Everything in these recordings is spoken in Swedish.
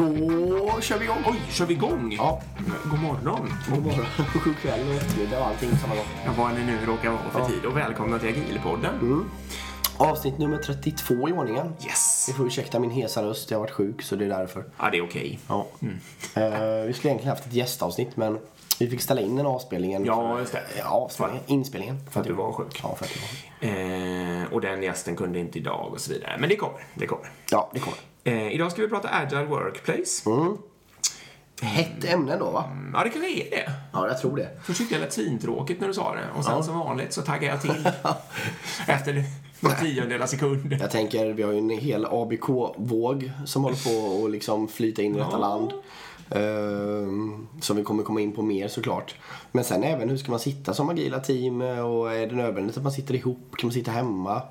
Då kör vi igång. Oj, kör vi igång? Ja. God morgon. God morgon, god kväll och eftermiddag och allting samma gång. Ja, vad det nu råkar vara för tid. Och välkomna till Agilpodden. Avsnitt nummer 32 i ordningen. Yes. Ni får ursäkta min hesa röst, jag har varit sjuk så det är därför. Ja, det är okej. Ja. Eh, vi skulle egentligen haft ett gästavsnitt men vi fick ställa in den avspelningen. Ja, just det. Ja, avspelningen. Inspelningen. För att du var sjuk. Ja, för att jag var Eh, och den gästen kunde inte idag och så vidare. Men det kommer. Det kommer. Ja, det kommer. Eh, idag ska vi prata Agile Workplace. Mm. Hett ämne då va? Ja, det kanske är det. Ja, jag tror det. Först tyckte jag lät svintråkigt när du sa det. Och sen som vanligt så taggade jag till. Efter någon tiondel av sekund. Jag tänker, vi har ju en hel ABK-våg som håller på att liksom flyta in i detta Ja. land. Ehm, som vi kommer komma in på mer såklart. Men sen även hur ska man sitta som agila team och är det nödvändigt att man sitter ihop? Kan man sitta hemma?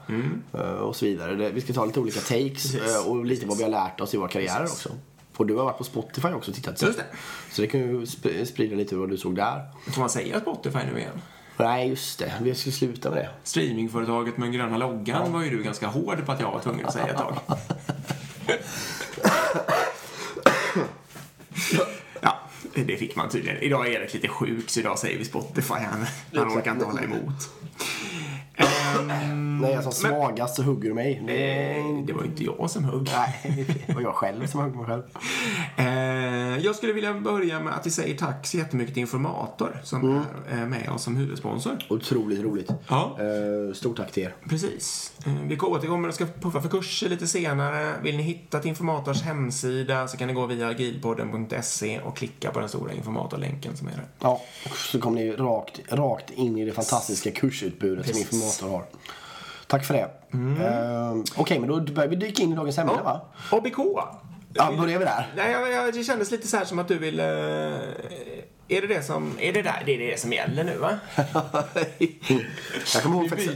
Eh, och så vidare. Vi ska ta lite olika takes Mm. Precis. eh, och lite vad vi har lärt oss i våra karriärer Precis. också. Och du har varit på Spotify också och tittat. Just det. Så det kan ju sp- sprida lite vad du såg där. Får man säga Spotify nu igen? Nej, just det. Vi ska sluta med det. Streamingföretaget med den gröna loggan var ju du ganska hård på att jag var tvungen att säga ett tag. Ja, det fick man tydligen. Idag är Erik lite sjuk så idag säger vi Spotify. Han, han orkar inte hålla emot. Ehm, När jag är som svagast så hugger du mig. Det, eh, det var inte jag som högg. nej, det var jag själv som högg mig själv. Eh, jag skulle vilja börja med att vi säger tack så jättemycket till Informator som är eh, med oss som huvudsponsor. Otroligt roligt. Ja. Eh, stort tack till er. Precis. Eh, Vi återkommer och ska puffa för kurser lite senare. Vill ni hitta till Informators hemsida så kan ni gå via agilpodden.se och klicka på den stora informatorlänken som är där. Ja, och så kom ni rakt, rakt in i det fantastiska kursutbudet Precis. som Informator har. Tack för det. Eh, Okej, men då börjar vi dyka in i dagens ämne va? ABK. Ja, börjar vi där? Nej, jag, jag, det kändes lite så här som att du vill... eh, är det det som... Är det där, det är det som gäller nu va? jag kommer ihåg faktiskt,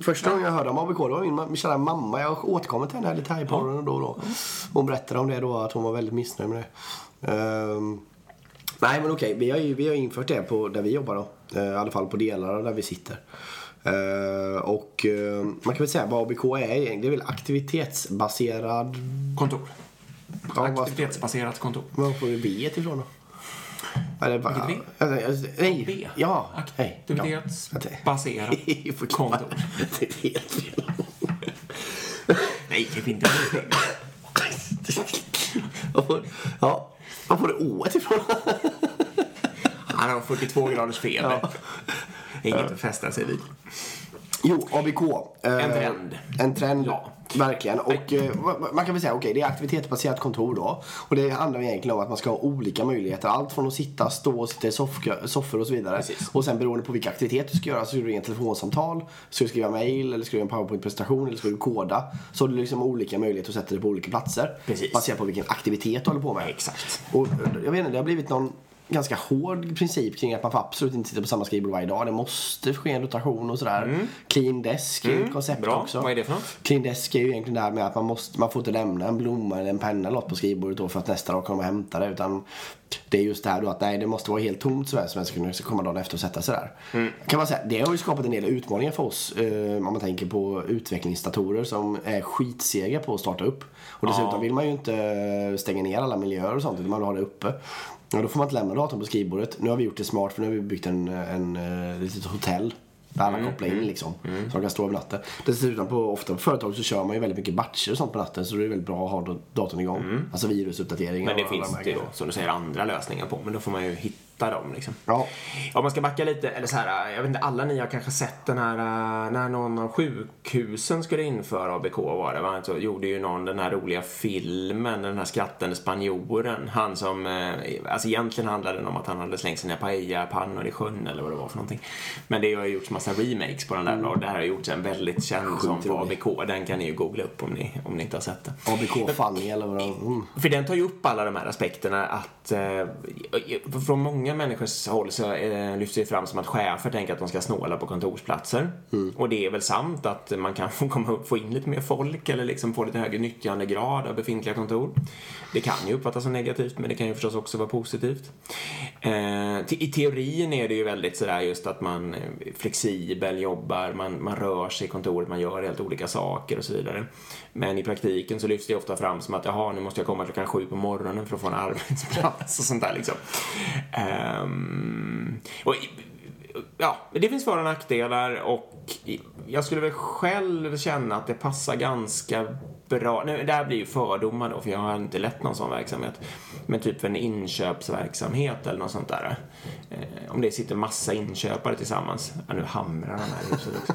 första, gången jag hörde om ABK, det var min, min kära mamma. Jag återkommer till henne här lite här i podden då och då. Hon berättade om det då, att hon var väldigt missnöjd med det. Ehm, nej men okej, vi, har ju, vi har infört det på där vi jobbar då. Eh, I alla fall på delar där vi sitter. Eh, och eh, man kan väl säga vad ABK är, det är väl aktivitetsbaserad... Kontor. Ja, Aktivitetsbaserat kontor. Var får vi B ifrån då? Är det bara, Vilket Alltså, alltså, nej, B. ja. Ja. Aktivitetsbaserat Förklara. kontor. Det är helt fel. Nej, inte det. Var får- Ja, var får du O ifrån? Han har 42 graders feber. Inget att fästa sig vid. Jo, ABK. eh, En trend. En trend, Ja. verkligen. Och eh, ma- man kan väl säga, okej, det är aktivitetsbaserat kontor då. Och det handlar egentligen om att man ska ha olika möjligheter. Allt från att sitta, stå och sitta i soffor och så vidare. Precis. Och sen beroende på vilka aktiviteter du ska göra så ska du ringa telefonsamtal, ska du skriva mail, eller ska du göra en powerpoint-presentation, eller ska du koda. Så har du liksom olika möjligheter att sätta dig på olika platser. Precis. Baserat på vilken aktivitet du håller på med. Exakt. Och eh, jag vet inte, det har blivit någon ganska hård princip kring att man får absolut inte sitta på samma skrivbord varje dag. Det måste ske en rotation och sådär. Clean desk är ju ett koncept Mm. Bra. också. Vad är det för något? Clean desk är ju egentligen det här med att man, måste, man får inte lämna en blomma eller en penna eller något på skrivbordet då för att nästa dag kommer och hämta det. Utan det är just det här då att nej, det måste vara helt tomt så man ska kunna komma dagen efter och sätta sig där. Mm. Kan man säga, det har ju skapat en del utmaningar för oss eh, om man tänker på utvecklingsdatorer som är skitsega på att starta upp. Och dessutom Ja. vill man ju inte stänga ner alla miljöer och sånt utan man vill ha det uppe. Ja, då får man inte lämna datorn på skrivbordet. Nu har vi gjort det smart för nu har vi byggt en, en, en litet hotell där alla Mm, kopplar in liksom. Så de kan stå över natten. Dessutom på, ofta på företag så kör man ju väldigt mycket batcher och sånt på natten så det är väldigt bra att ha da- datorn igång. Alltså virusuppdateringar Mm. Men det och finns de det ju, som du säger, andra lösningar på. Men då får man ju hitta dem liksom. Ja. Om man ska backa lite, eller så här, jag vet inte, alla ni har kanske sett den här, äh, när någon av sjukhusen skulle införa ABK var det va? Så gjorde ju någon den här roliga filmen, den här skrattande spanjoren. Han som, eh, alltså egentligen handlade den om att han hade slängt sina paella-pannor i sjön eller vad det var för någonting. Men det har ju gjorts massa remakes på den där och det här har gjorts en väldigt känd som rolig. ABK. Den kan ni ju googla upp om ni, om ni inte har sett den. ABK Funny eller vad de... Mm. För den tar ju upp alla de här aspekterna att eh, från många människors håll så eh, lyfts det fram som att chefer tänker att de ska snåla på kontorsplatser. Och det är väl sant att man kan få, komma upp, få in lite mer folk eller liksom få lite högre nyttjandegrad av befintliga kontor. Det kan ju uppfattas som negativt men det kan ju förstås också vara positivt. Eh, I teorin är det ju väldigt sådär just att man eh, flexibelt flexibel, jobbar, man, man rör sig i kontoret, man gör helt olika saker och så vidare. Men i praktiken så lyfts det ofta fram som att jaha, nu måste jag komma klockan sju på morgonen för att få en arbetsplats och sånt där liksom. Um, och, ja, det finns för och nackdelar och jag skulle väl själv känna att det passar ganska bra. Nu, det här blir ju fördomar då, för jag har inte lett någon sån verksamhet. Men typ en inköpsverksamhet eller något sånt där. Eh, om det sitter massa inköpare tillsammans. Ja, nu hamrar han här i huset också.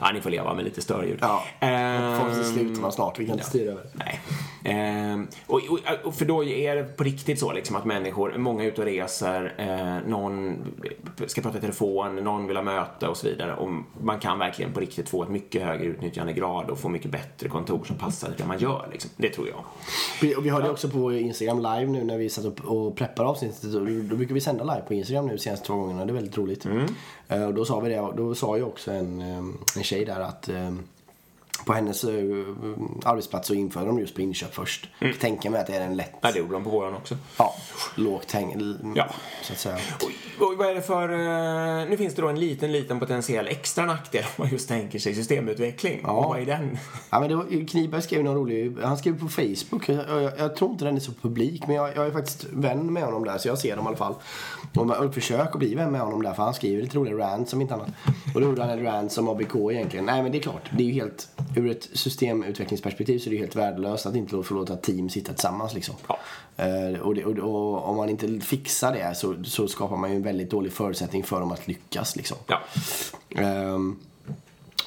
Ja, ni får leva med lite störljud. Ja, får sluta snart. Vi kan inte ja. styra över Nej. Eh, och, och, och, för då är det på riktigt så liksom att människor, många är ute och reser, eh, någon ska prata i telefon, någon vill ha möte och så vidare. Och man kan verkligen på riktigt få ett mycket högre utnyttjandegrad och få mycket bättre kontor som passar det man gör. Liksom. Det tror jag. Vi, och vi hörde ja. också på Instagram live nu när vi satt upp och preppar avsnittet. Då brukar vi sända live på Instagram nu senaste två gångerna. Det är väldigt roligt. Mm. Eh, och då sa vi det, då sa ju också en, eh, en tjej där att eh, på hennes uh, arbetsplats så införde de just på inköp först. Mm. Jag tänker mig att det är en lätt... Ja, det gjorde de på våran också. Ja, lågt häng, ja. så att säga. Och, och, vad är det för... Uh, nu finns det då en liten, liten potentiell extra nackdel om man just tänker sig systemutveckling. Ja. Och vad är den? Ja, men det var, Kniberg skrev någon rolig... Han skrev på Facebook. Jag, jag, jag, tror inte den är så publik, men jag, jag är faktiskt vän med honom där, så jag ser dem i alla fall. Och man försöker bli vän med honom där, för han skriver lite roliga rants om inte annat. Och då gjorde han en rant som ABK egentligen. Nej, men det är klart. Det är ju helt ur ett systemutvecklingsperspektiv så är det helt värdelöst att inte få låta team sitta tillsammans. Liksom. Ja. Uh, och, det, och, och, om man inte fixar det så, så, skapar man ju en väldigt dålig förutsättning för dem att lyckas. Liksom. Ja. Um,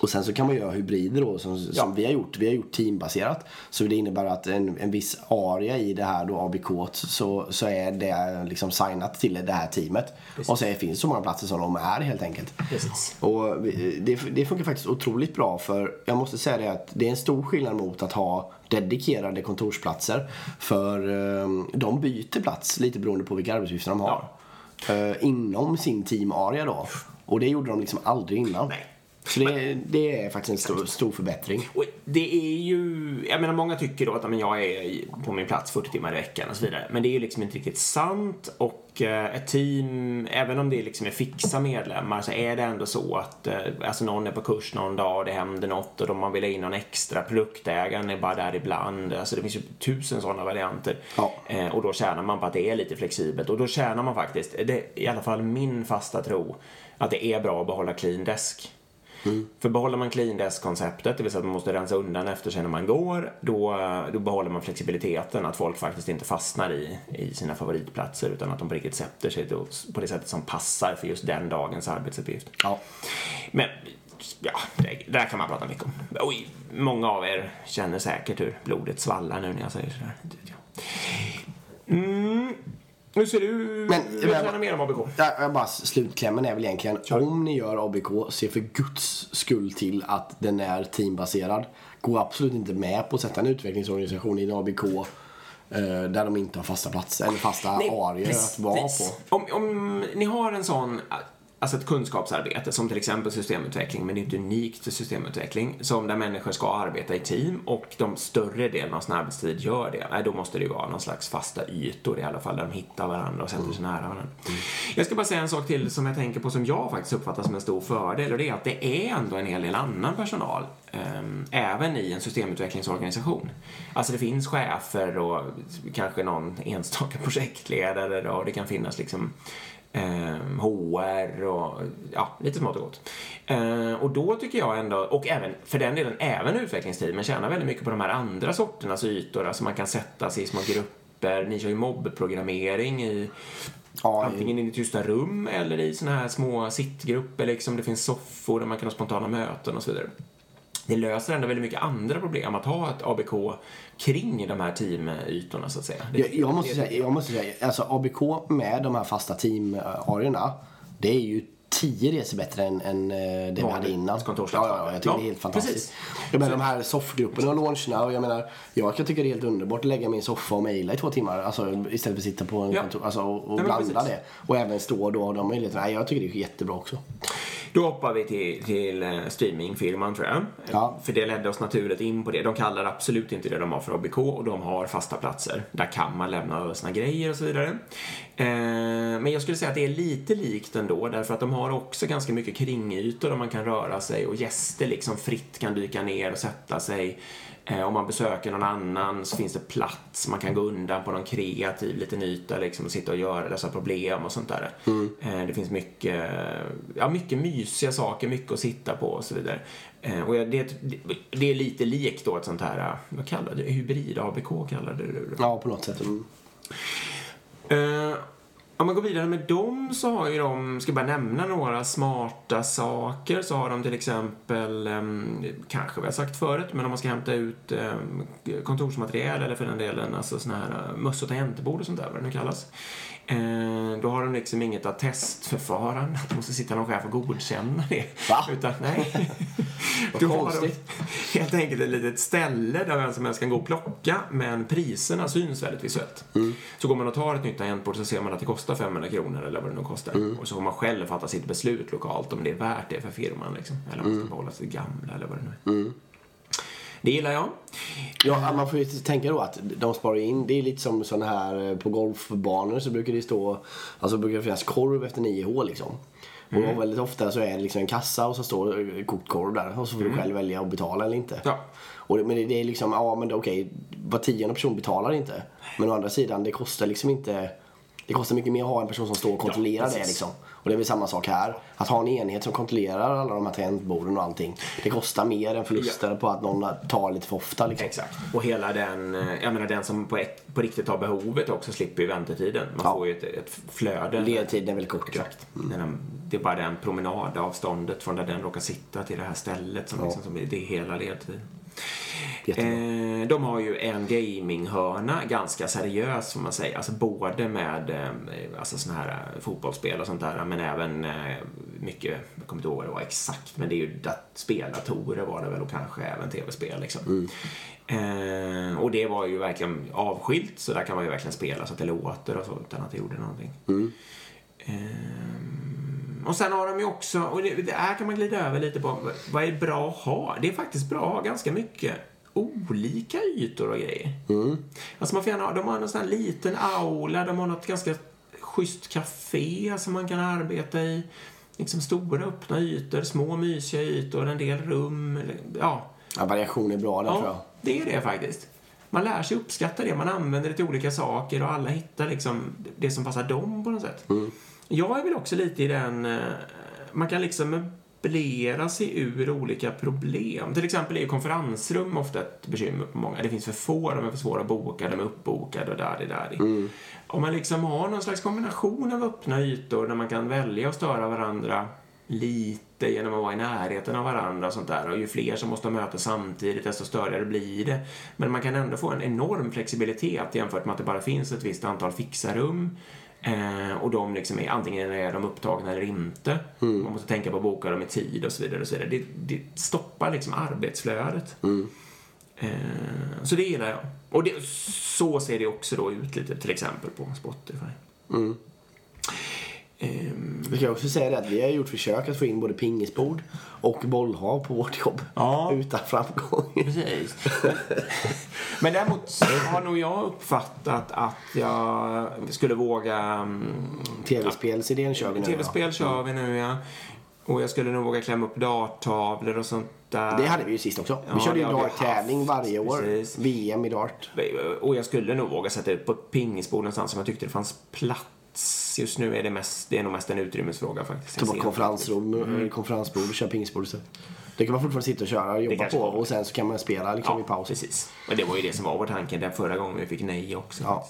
och sen så kan man göra hybrider då som, ja. som vi har gjort. Vi har gjort teambaserat. Så det innebär att en, en viss area i det här då ABK så, så är det liksom signat till det här teamet. Precis. Och så finns så många platser som de är helt enkelt. Precis. Och det, det funkar faktiskt otroligt bra för jag måste säga det att det är en stor skillnad mot att ha dedikerade kontorsplatser. För um, de byter plats lite beroende på vilka arbetsuppgifter de har. Ja. Uh, inom sin team-area då. Och det gjorde de liksom aldrig innan. Nej. Så det, det är faktiskt en stor, stor förbättring. Och det är ju, jag menar många tycker då att men jag är på min plats 40 timmar i veckan och så vidare. Men det är ju liksom inte riktigt sant och eh, ett team, även om det liksom är fixa medlemmar så är det ändå så att eh, alltså någon är på kurs någon dag och det händer något och då man vill ha in någon extra. Produktägaren är bara där ibland. Alltså det finns ju tusen sådana varianter. Ja. Eh, och då tjänar man på att det är lite flexibelt och då tjänar man faktiskt, det är i alla fall min fasta tro, att det är bra att behålla clean desk. Mm. För behåller man clean desk-konceptet, det vill säga att man måste rensa undan efter sig när man går, då, då behåller man flexibiliteten, att folk faktiskt inte fastnar i, i sina favoritplatser utan att de på riktigt sätter sig på det sättet som passar för just den dagens arbetsuppgift. Ja. Men ja, det, där kan man prata mycket om. Oj, många av er känner säkert hur blodet svallar nu när jag säger sådär. Mm. Hur ser du Men, vill jag, mer om ABK? Jag, bara, slutklämmen är väl egentligen, Kör. om ni gör ABK, se för guds skull till att den är teambaserad. Gå absolut inte med på att sätta en utvecklingsorganisation i en ABK eh, där de inte har fasta platser eller fasta Nej, arier att vara på. Om, om ni har en sån alltså ett kunskapsarbete som till exempel systemutveckling, men det är inte unikt för systemutveckling, som där människor ska arbeta i team och de större delen av sin arbetstid gör det, nej, då måste det ju vara någon slags fasta ytor i alla fall där de hittar varandra och sätter sig nära varandra. Mm. Jag ska bara säga en sak till som jag tänker på som jag faktiskt uppfattar som en stor fördel och det är att det är ändå en hel del annan personal um, även i en systemutvecklingsorganisation. Alltså det finns chefer och kanske någon enstaka projektledare och det kan finnas liksom eh, HR och ja, lite smått och gott. Eh, och då tycker jag ändå, och även för den delen även utvecklingstid, men tjänar väldigt mycket på de här andra sorternas ytor, alltså man kan sätta sig i små grupper, ni kör ju mobbprogrammering i Ja, Antingen i tysta rum eller i såna här små sittgrupper liksom. Det finns soffor där man kan ha spontana möten och så vidare det löser ändå väldigt mycket andra problem att ha ett ABK kring de här teamytorna så att säga. Jag, jag, måste, säga, jag måste säga, alltså ABK med de här fasta teamarierna, det är ju tio resor bättre än, än eh, det vi hade innan. Ja, ja, ja, jag tycker ja, det är helt fantastiskt. Precis. Jag menar de här soffgrupperna och launcherna och jag menar, jag kan tycka det är helt underbart att lägga min soffa och mejla i två timmar. Alltså istället för att sitta på en ja. kontor, alltså, och, och blanda det. Och även stå då och de möjligheterna. Jag tycker det är jättebra också. Då hoppar vi till, till eh, streamingfirman tror jag. Ja. För det ledde oss naturligt in på det. De kallar absolut inte det de har för ABK och de har fasta platser. Där kan man lämna över sina grejer och så vidare. Eh, men jag skulle säga att det är lite likt ändå därför att de har också ganska mycket kringytor där man kan röra sig och gäster liksom fritt kan dyka ner och sätta sig. Eh, om man besöker någon annan så finns det plats, man kan gå undan på någon kreativ liten yta liksom och sitta och göra dessa problem och sånt där. Mm. Eh, det finns mycket, ja, mycket mysiga saker, mycket att sitta på och så vidare. Eh, och det, det är lite likt då ett sånt här, vad kallar du Hybrid-ABK kallade du det? Ja, på något sätt. Mm. Eh, om man går vidare med dem så har ju de, ska bara nämna några smarta saker, så har de till exempel, ehm, kanske vi har sagt förut, men om man ska hämta ut um, kontorsmaterial eller för den delen alltså såna här uh, möss och tangentbord och sånt där, vad det nu kallas. Eh, då har de liksom inget attestförfarande, att måste sitta någon chef och godkänna det. Va? Utan, nej. Vad konstigt. helt enkelt ett litet ställe där vem som helst kan gå och plocka, men priserna syns väldigt visuellt. Så går man och tar ett nytt tangentbord så ser man att det kostar 500 kronor eller vad det nu kostar. Och så får man själv fatta sitt beslut lokalt om det är värt det för firman. Liksom. Eller om man ska behålla sitt gamla eller vad det nu är. Det gillar jag. Ja, man får ju tänka då att de sparar in. Det är lite som sån här eh, på golfbanor så brukar det stå, alltså brukar det finnas korv efter nio hål liksom. Och väldigt ofta så är det liksom en kassa och så står kokt korv där och så får du själv välja att betala eller inte. Ja. Och det, men det, det är liksom, ja men okej, var tionde person betalar inte. Men å andra sidan, det kostar liksom inte det kostar mycket mer att ha en person som står och kontrollerar det precis. liksom. Och det är väl samma sak här. Att ha en enhet som kontrollerar alla de här tangentborden och allting. Det kostar mer än förluster på att någon tar lite för ofta liksom. Exakt. Och hela den, eh, jag menar den som på, ett, på riktigt har behovet också slipper ju väntetiden. Man Ja. får ju ett, ett flöde. Ledtiden är väldigt kort. Exakt. Den, det är bara den promenadavståndet från där den råkar sitta till det här stället som, liksom, som det är hela ledtiden. Eh, de har ju en gaminghörna, ganska seriös får man säga. Alltså både med eh, alltså såna här eh, fotbollsspel och sånt där, men även eh, mycket, jag kommer inte ihåg vad det var exakt, men det är ju dat- speldatorer var det väl och kanske även tv-spel liksom. Eh, och det var ju verkligen avskilt, så där kan man ju verkligen spela så att det låter och så utan att det gjorde någonting. Ehm, och sen har de ju också, och det, det här kan man glida över lite på, vad är bra att ha? Det är faktiskt bra att ha ganska mycket olika ytor och grejer. Alltså man får gärna ha, de har en sån här liten aula, de har något ganska schysst café som man kan arbeta i. Liksom stora öppna ytor, små mysiga ytor, en del rum. eller- Ja, Ja, variation är bra där tror jag. Ja, det är det faktiskt. Man lär sig uppskatta det, man använder det till olika saker och alla hittar liksom det som passar dem på något sätt. Jag är väl också lite i den, eh, man kan liksom möblera sig ur olika problem. Till exempel är konferensrum ofta ett bekymmer på många. Det finns för få, de är för svåra att boka, de är uppbokade och där, där. Om man liksom har någon slags kombination av öppna ytor där man kan välja att störa varandra lite genom att vara i närheten av varandra och sånt där. Och ju fler som måste möta samtidigt, desto större blir det. Men man kan ändå få en enorm flexibilitet jämfört med att det bara finns ett visst antal fixarum. Eh, och de liksom är, antingen är de upptagna eller inte. Man måste tänka på att boka dem i tid och så vidare. Och så vidare. Det, det stoppar liksom arbetsflödet. Eh, så det gillar jag. Och det, så ser det också då ut lite till exempel på Spotify. Ehm, Vi kan också säga det att vi har gjort försök att få in både pingisbord och bollhav på vårt jobb. Ja. Utan framgång. Precis. Men däremot har nog jag uppfattat att jag skulle våga... mm, Tv-spelsidén kör vi nu. Tv-spel kör vi nu, ja. Och jag skulle nog våga klämma upp darttavlor och sånt där. Det hade vi ju sist också. Ja, vi körde ju darttävling varje år. precis. VM i dart. Och jag skulle nog våga sätta ut på ett pingisbord någonstans som jag tyckte det fanns plats. Just nu är det, mest, det är nog mest en utrymmesfråga faktiskt. Ta Jag bort konferensrum, Mm. eh, konferensbord och pingisbord istället. Det kan man fortfarande sitta och köra och jobba på går. och sen så kan man spela liksom i Ja, paus. precis. Och det var ju det som var vår tanke där förra gången vi fick nej också. Ja.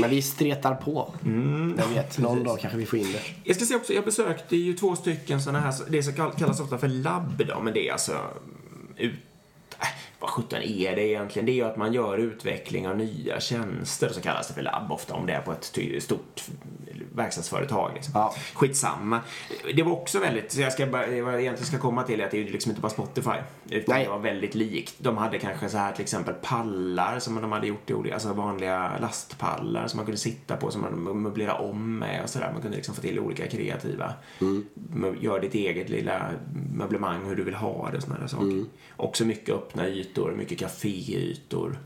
Men vi stretar på. Mm. Jag vet, någon dag kanske vi får in det. Jag ska säga också, jag besökte ju två stycken sådana här, det som kall- kallas ofta för labb då, men det är alltså ut, vad sjutton är det egentligen? Det är ju att man gör utveckling av nya tjänster, så kallas det för labb ofta om det är på ett stort verkstadsföretag. Liksom. Ja. Skitsamma. Det var också väldigt, så jag ska bara, vad jag egentligen ska komma till är att det är ju liksom inte bara Spotify, utan Nej. det var väldigt likt. De hade kanske så här till exempel pallar som de hade gjort i olika, alltså vanliga lastpallar som man kunde sitta på, som man möblerade om med och sådär. Man kunde liksom få till olika kreativa, mö- gör ditt eget lilla möblemang hur du vill ha det och sådana där saker. Också mycket öppna ytor, mycket kaféytor.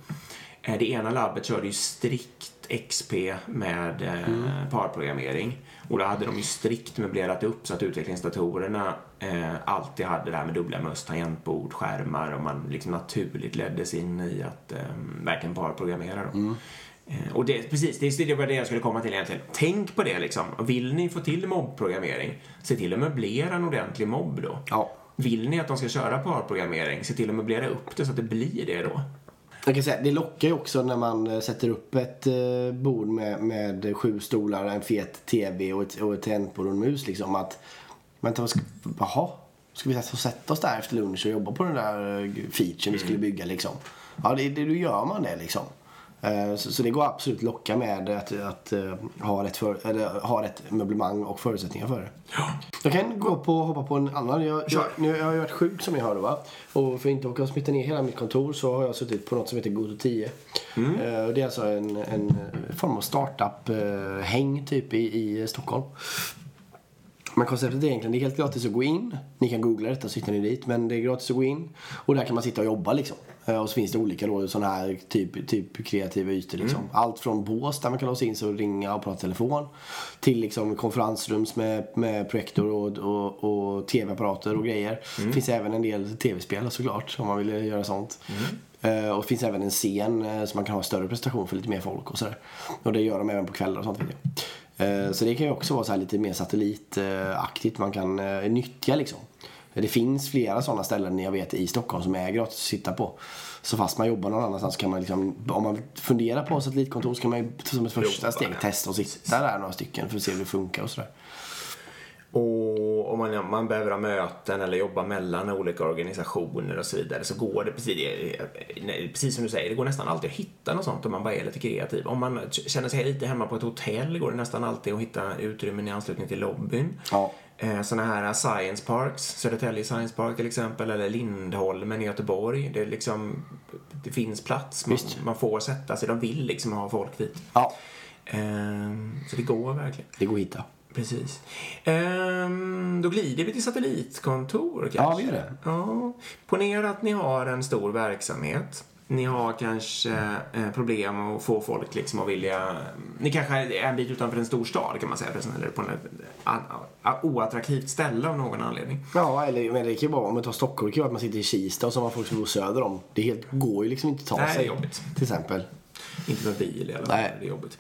Eh, Det ena labbet körde ju strikt XP med eh, parprogrammering. Och då hade de ju strikt möblerat upp så att utvecklingsdatorerna eh, alltid hade det här med dubbla möss, tangentbord, skärmar och man liksom naturligt leddes in i att eh, verkligen parprogrammera dem. Eh, Och det, precis, det är- det var det jag skulle komma till egentligen. Tänk på det liksom. Vill ni få till mobbprogrammering, se till att möblera en ordentlig mobb då. Ja. Vill ni att de ska köra parprogrammering, se till att möblera upp det så att det blir det då. Jag kan säga, det lockar ju också när man eh, sätter upp ett eh, bord med, med sju stolar, en fet TV och ett, och ett tangentbord och en mus. Liksom, att, vänta, vad ska, jaha, ska vi sätta- oss där efter lunch och jobba på den där eh, featuren vi skulle bygga? Liksom? Ja, det, det, då gör man det liksom. Eh, Så, så det går absolut att locka med att, att eh, ha, rätt för, eller, ha rätt möblemang och förutsättningar för det. Jag kan gå på, hoppa på en annan. Jag, jag, Kör. nu, jag har ju varit sjuk som jag hörde va. Och för att inte åka och smitta ner hela mitt kontor så har jag suttit på något som heter Goto 10. Eh, och det är alltså en, en form av startup-häng typ i, i Stockholm. Men konceptet är egentligen det är helt gratis att gå in. Ni kan googla detta så hittar ni dit. Men det är gratis att gå in. Och där kan man sitta och jobba liksom. Eh, Och så finns det olika då, sådana här typ, typ kreativa ytor liksom. Allt från bås där man kan låsa in sig och ringa och prata telefon. Till liksom konferensrums med, med projektor och, och, och tv-apparater och grejer. Det finns även en del tv-spel såklart om man vill göra sånt. Eh, och det finns även en scen eh, så man kan ha större presentation för lite mer folk och sådär. Och det gör de även på kvällar och sånt vet jag. Eh, Så det kan ju också vara så här lite mer satellitaktigt man kan eh, nyttja liksom. Det finns flera sådana ställen jag vet i Stockholm som är gratis att sitta på. Så fast man jobbar någon annanstans kan man liksom, om man funderar på satellitkontor så kan man ju som ett första Prova steg testa och sitta där några stycken för att se hur det funkar och sådär. Och om man, man behöver ha möten eller jobba mellan olika organisationer och så vidare så går det precis, det- precis som du säger, det går nästan alltid att hitta något sånt om man bara är lite kreativ. Om man känner sig lite hemma på ett hotell går det nästan alltid att hitta utrymmen i anslutning till lobbyn. Ja. Eh, Såna här science parks, Södertälje Science Park till exempel, eller Lindholmen i Göteborg. Det, liksom, det finns plats, man, man får sätta sig, de vill liksom ha folk dit. Ja, Eh, Så det går verkligen. det går att hitta. Precis. Ehm, då glider vi till satellitkontor kanske. Ja, vi gör det. Ja. Ponera att ni har en stor verksamhet. Ni har kanske eh, problem att få folk liksom att vilja... Ni kanske är en bit utanför en stor stad kan man säga eller på ett oattraktivt ställe av någon anledning. Ja, eller men det kan ju vara om man tar Stockholm, det kan ju vara att man sitter i Kista och så har man folk som bor söder om. Det helt, går ju liksom inte att ta Nej, det är sig. jobbigt. Till exempel. Inte med bil i alla fall, Nej. det är jobbigt.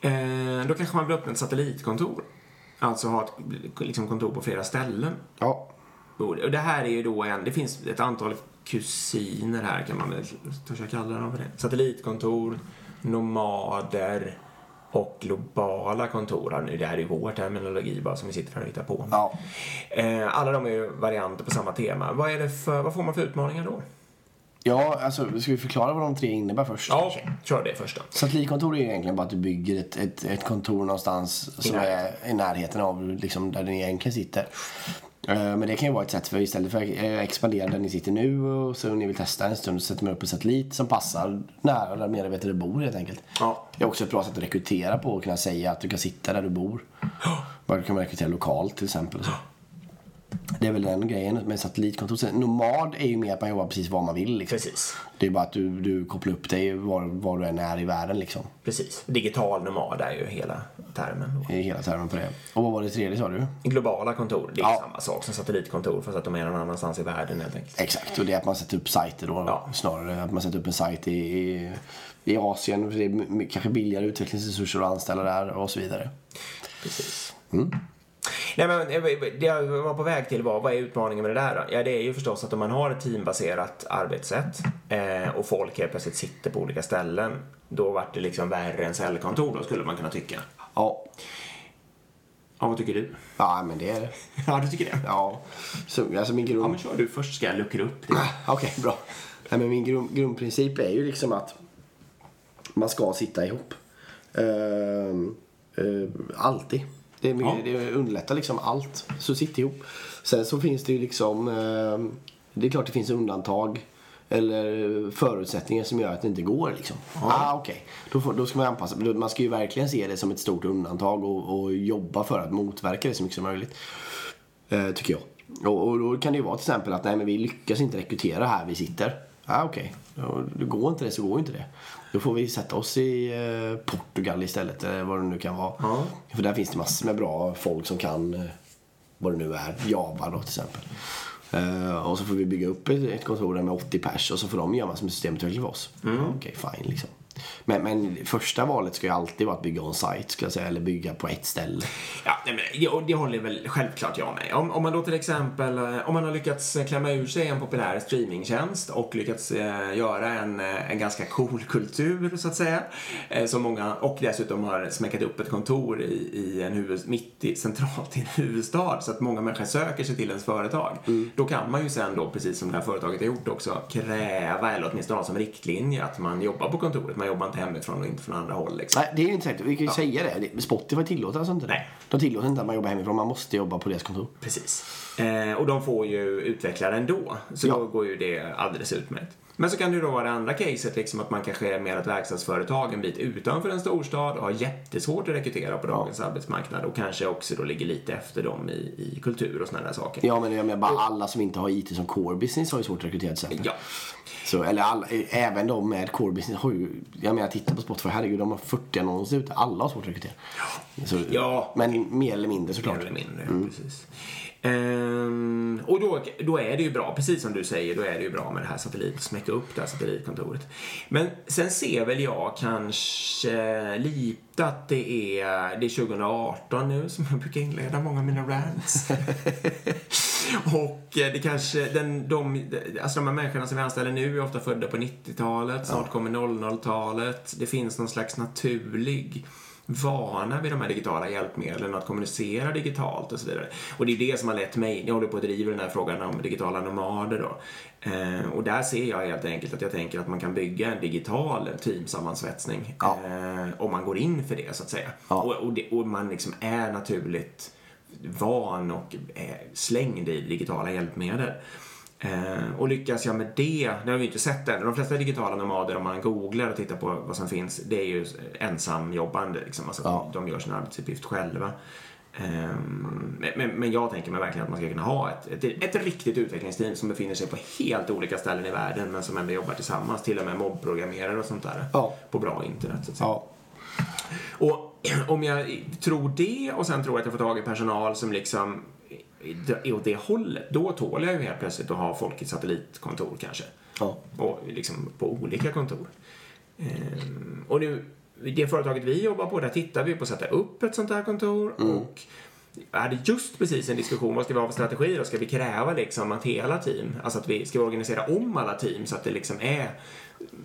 Eh, då kanske man vill öppna ett satellitkontor. Alltså ha ett liksom, kontor på flera ställen. Ja. Och det här är ju då en, det finns ett antal kusiner här kan man väl törs jag kalla dem för det. Satellitkontor, nomader och globala kontor. Nu, Det här är ju vår terminologi bara som vi sitter här och hittar på. ja. Eh, alla de är ju varianter på samma tema. Vad, är det för, vad får man för utmaningar då? Ja, alltså ska vi förklara vad de tre innebär först? Ja, okej. Kör det först då. Satellitkontor är egentligen bara att du bygger ett, ett, ett kontor någonstans som är i närheten av liksom, där ni egentligen sitter. Eh, Men det kan ju vara ett sätt för istället för att eh, expandera där ni sitter nu och så ni vill testa en stund så sätter man upp en satellit som passar nära där medarbetare bor helt enkelt. Ja. Det är också ett bra sätt att rekrytera på och kunna säga att du kan sitta där du bor. Bara kan man rekrytera lokalt till exempel. Så. Det är väl den grejen med satellitkontor. Sen, Nomad är ju mer att man jobbar precis var man vill. Liksom. Precis. Det är bara att du, du kopplar upp dig var, var du än är i världen liksom. Precis. Digital nomad är ju hela termen. då. I hela termen på det. Och vad var det tredje sa du? Globala kontor, det är Ja. samma sak som satellitkontor fast att de är någon annanstans i världen helt enkelt. Exakt, och det är att man sätter upp sajter då. Ja. Snarare att man sätter upp en sajt i, i, i Asien. För det är kanske billigare utvecklingsresurser att anställa där och så vidare. Precis. Mm. Nej, men eh, det jag var på väg till var, vad är utmaningen med det där då? Ja, det är ju förstås att om man har ett teambaserat arbetssätt eh, och folk helt plötsligt sitter på olika ställen, då vart det liksom värre än cellkontor då, skulle man kunna tycka. Ja, Ja, vad tycker du? ja men det är det. Ja, du tycker det? Ja, så, alltså min grund... Ja, men kör du först ska jag luckra upp det. Okej, bra. Nej, men min grund, grundprincip är ju liksom att man ska sitta ihop. Ehm, eh, alltid. Det, är mycket, Ja. det underlättar liksom allt. Så sitt ihop. Sen så finns det ju liksom... ehm, det är klart det finns undantag. Eller förutsättningar som gör att det inte går liksom. Ah, okej. Då, får- då ska man anpassa. Man ska ju verkligen se det som ett stort undantag och, och jobba för att motverka det så mycket som möjligt. Eh, tycker jag. Och, och då kan det ju vara till exempel att nej men vi lyckas inte rekrytera här vi sitter. Ah, okej. Okay. Går inte det så går inte det. Då får vi sätta oss i eh, Portugal istället, eller vad det nu kan vara. Ja. För där finns det massor med bra folk som kan eh, vad det nu är, Java då till exempel. Uh, och så får vi bygga upp ett, ett kontor där med 80 pers och så får de göra massor med systemutveckling för oss. Mm. Okej, okay, fine liksom. Men, men första valet ska ju alltid vara att bygga on-site, skulle jag säga, eller bygga på ett ställe. Ja, men det, håller väl självklart jag med. Om, om man då till exempel, eh, om man har lyckats klämma ur sig en populär streamingtjänst och lyckats eh, göra en, eh, en ganska cool kultur, så att säga, eh, som många, och dessutom har smäckat upp ett kontor i, i en huvud, mitt i, centralt i en huvudstad, så att många människor söker sig till ens företag. Mm. Då kan man ju sen då, precis som det här företaget har gjort också, kräva, eller åtminstone ha som riktlinje, att man jobbar på kontoret. Man jobbar inte hemifrån och inte från andra håll. Liksom. Nej, det är inte säkert. Vi kan ju ja. säga det. Spotify tillåter alltså inte det. Nej. De tillåter inte att man jobbar hemifrån. Man måste jobba på deras kontor. Precis. Eh, och de får ju utvecklare ändå. Så ja. då går ju det alldeles utmärkt. Men så kan det ju då vara det andra caset, liksom att man kanske är mer ett verkstadsföretag en bit utanför en storstad och har jättesvårt att rekrytera på dagens arbetsmarknad och kanske också då ligger lite efter dem i, i kultur och sådana där saker. Ja, men jag menar bara alla som inte har IT som core business har ju svårt att rekrytera till exempel. Ja. Så, eller alla, även de med core business har ju, jag menar titta på Spotify, herregud de har 40 annonser ute, alla har svårt att rekrytera. Ja. Så, ja. Men mer eller mindre såklart. Mer eller mindre, mm. precis. Um, och då, då är det ju bra, precis som du säger, då är det ju bra med det här satellit, smäcka upp det här satellitkontoret. Men sen ser väl jag kanske lite att det är, det är 2018 nu som jag brukar inleda många av mina rants. och eh, det kanske, den, de, alltså de här människorna som vi anställer nu är ofta födda på 90-talet, snart kommer 00-talet. Det finns någon slags naturlig vana vid de här digitala hjälpmedlen att kommunicera digitalt och så vidare. Och det är det som har lett mig, jag håller på att driva den här frågan om digitala nomader då. Eh, och där ser jag helt enkelt att jag tänker att man kan bygga en digital teamsammansvetsning ja. eh, om man går in för det så att säga. Ja. Och, och, det, och, man liksom är naturligt van och slängd i digitala hjälpmedel. Eh, och lyckas jag med det, det har vi inte sett än. De flesta digitala nomader om man googlar och tittar på vad som finns, det är ju ensamjobbande. Liksom. Alltså, ja. De gör sin arbetsuppgift själva. Eh, men, men, jag tänker mig verkligen att man ska kunna ha ett, ett, ett, riktigt utvecklingsteam som befinner sig på helt olika ställen i världen men som ändå jobbar tillsammans. Till och med mobbprogrammerare och sånt där. Ja. På bra internet. Så. Ja. Och om jag tror det och sen tror att jag får tag i personal som liksom åt det hållet, då tål jag ju helt plötsligt att ha folk i satellitkontor kanske. Ja. Och liksom på olika kontor. Ehm, och nu, det företaget vi jobbar på, där tittar vi på att sätta upp ett sånt här kontor mm. och jag hade just precis en diskussion, vad ska vi ha för strategi då? Ska vi kräva liksom att hela team, alltså att vi ska organisera om alla team så att det liksom är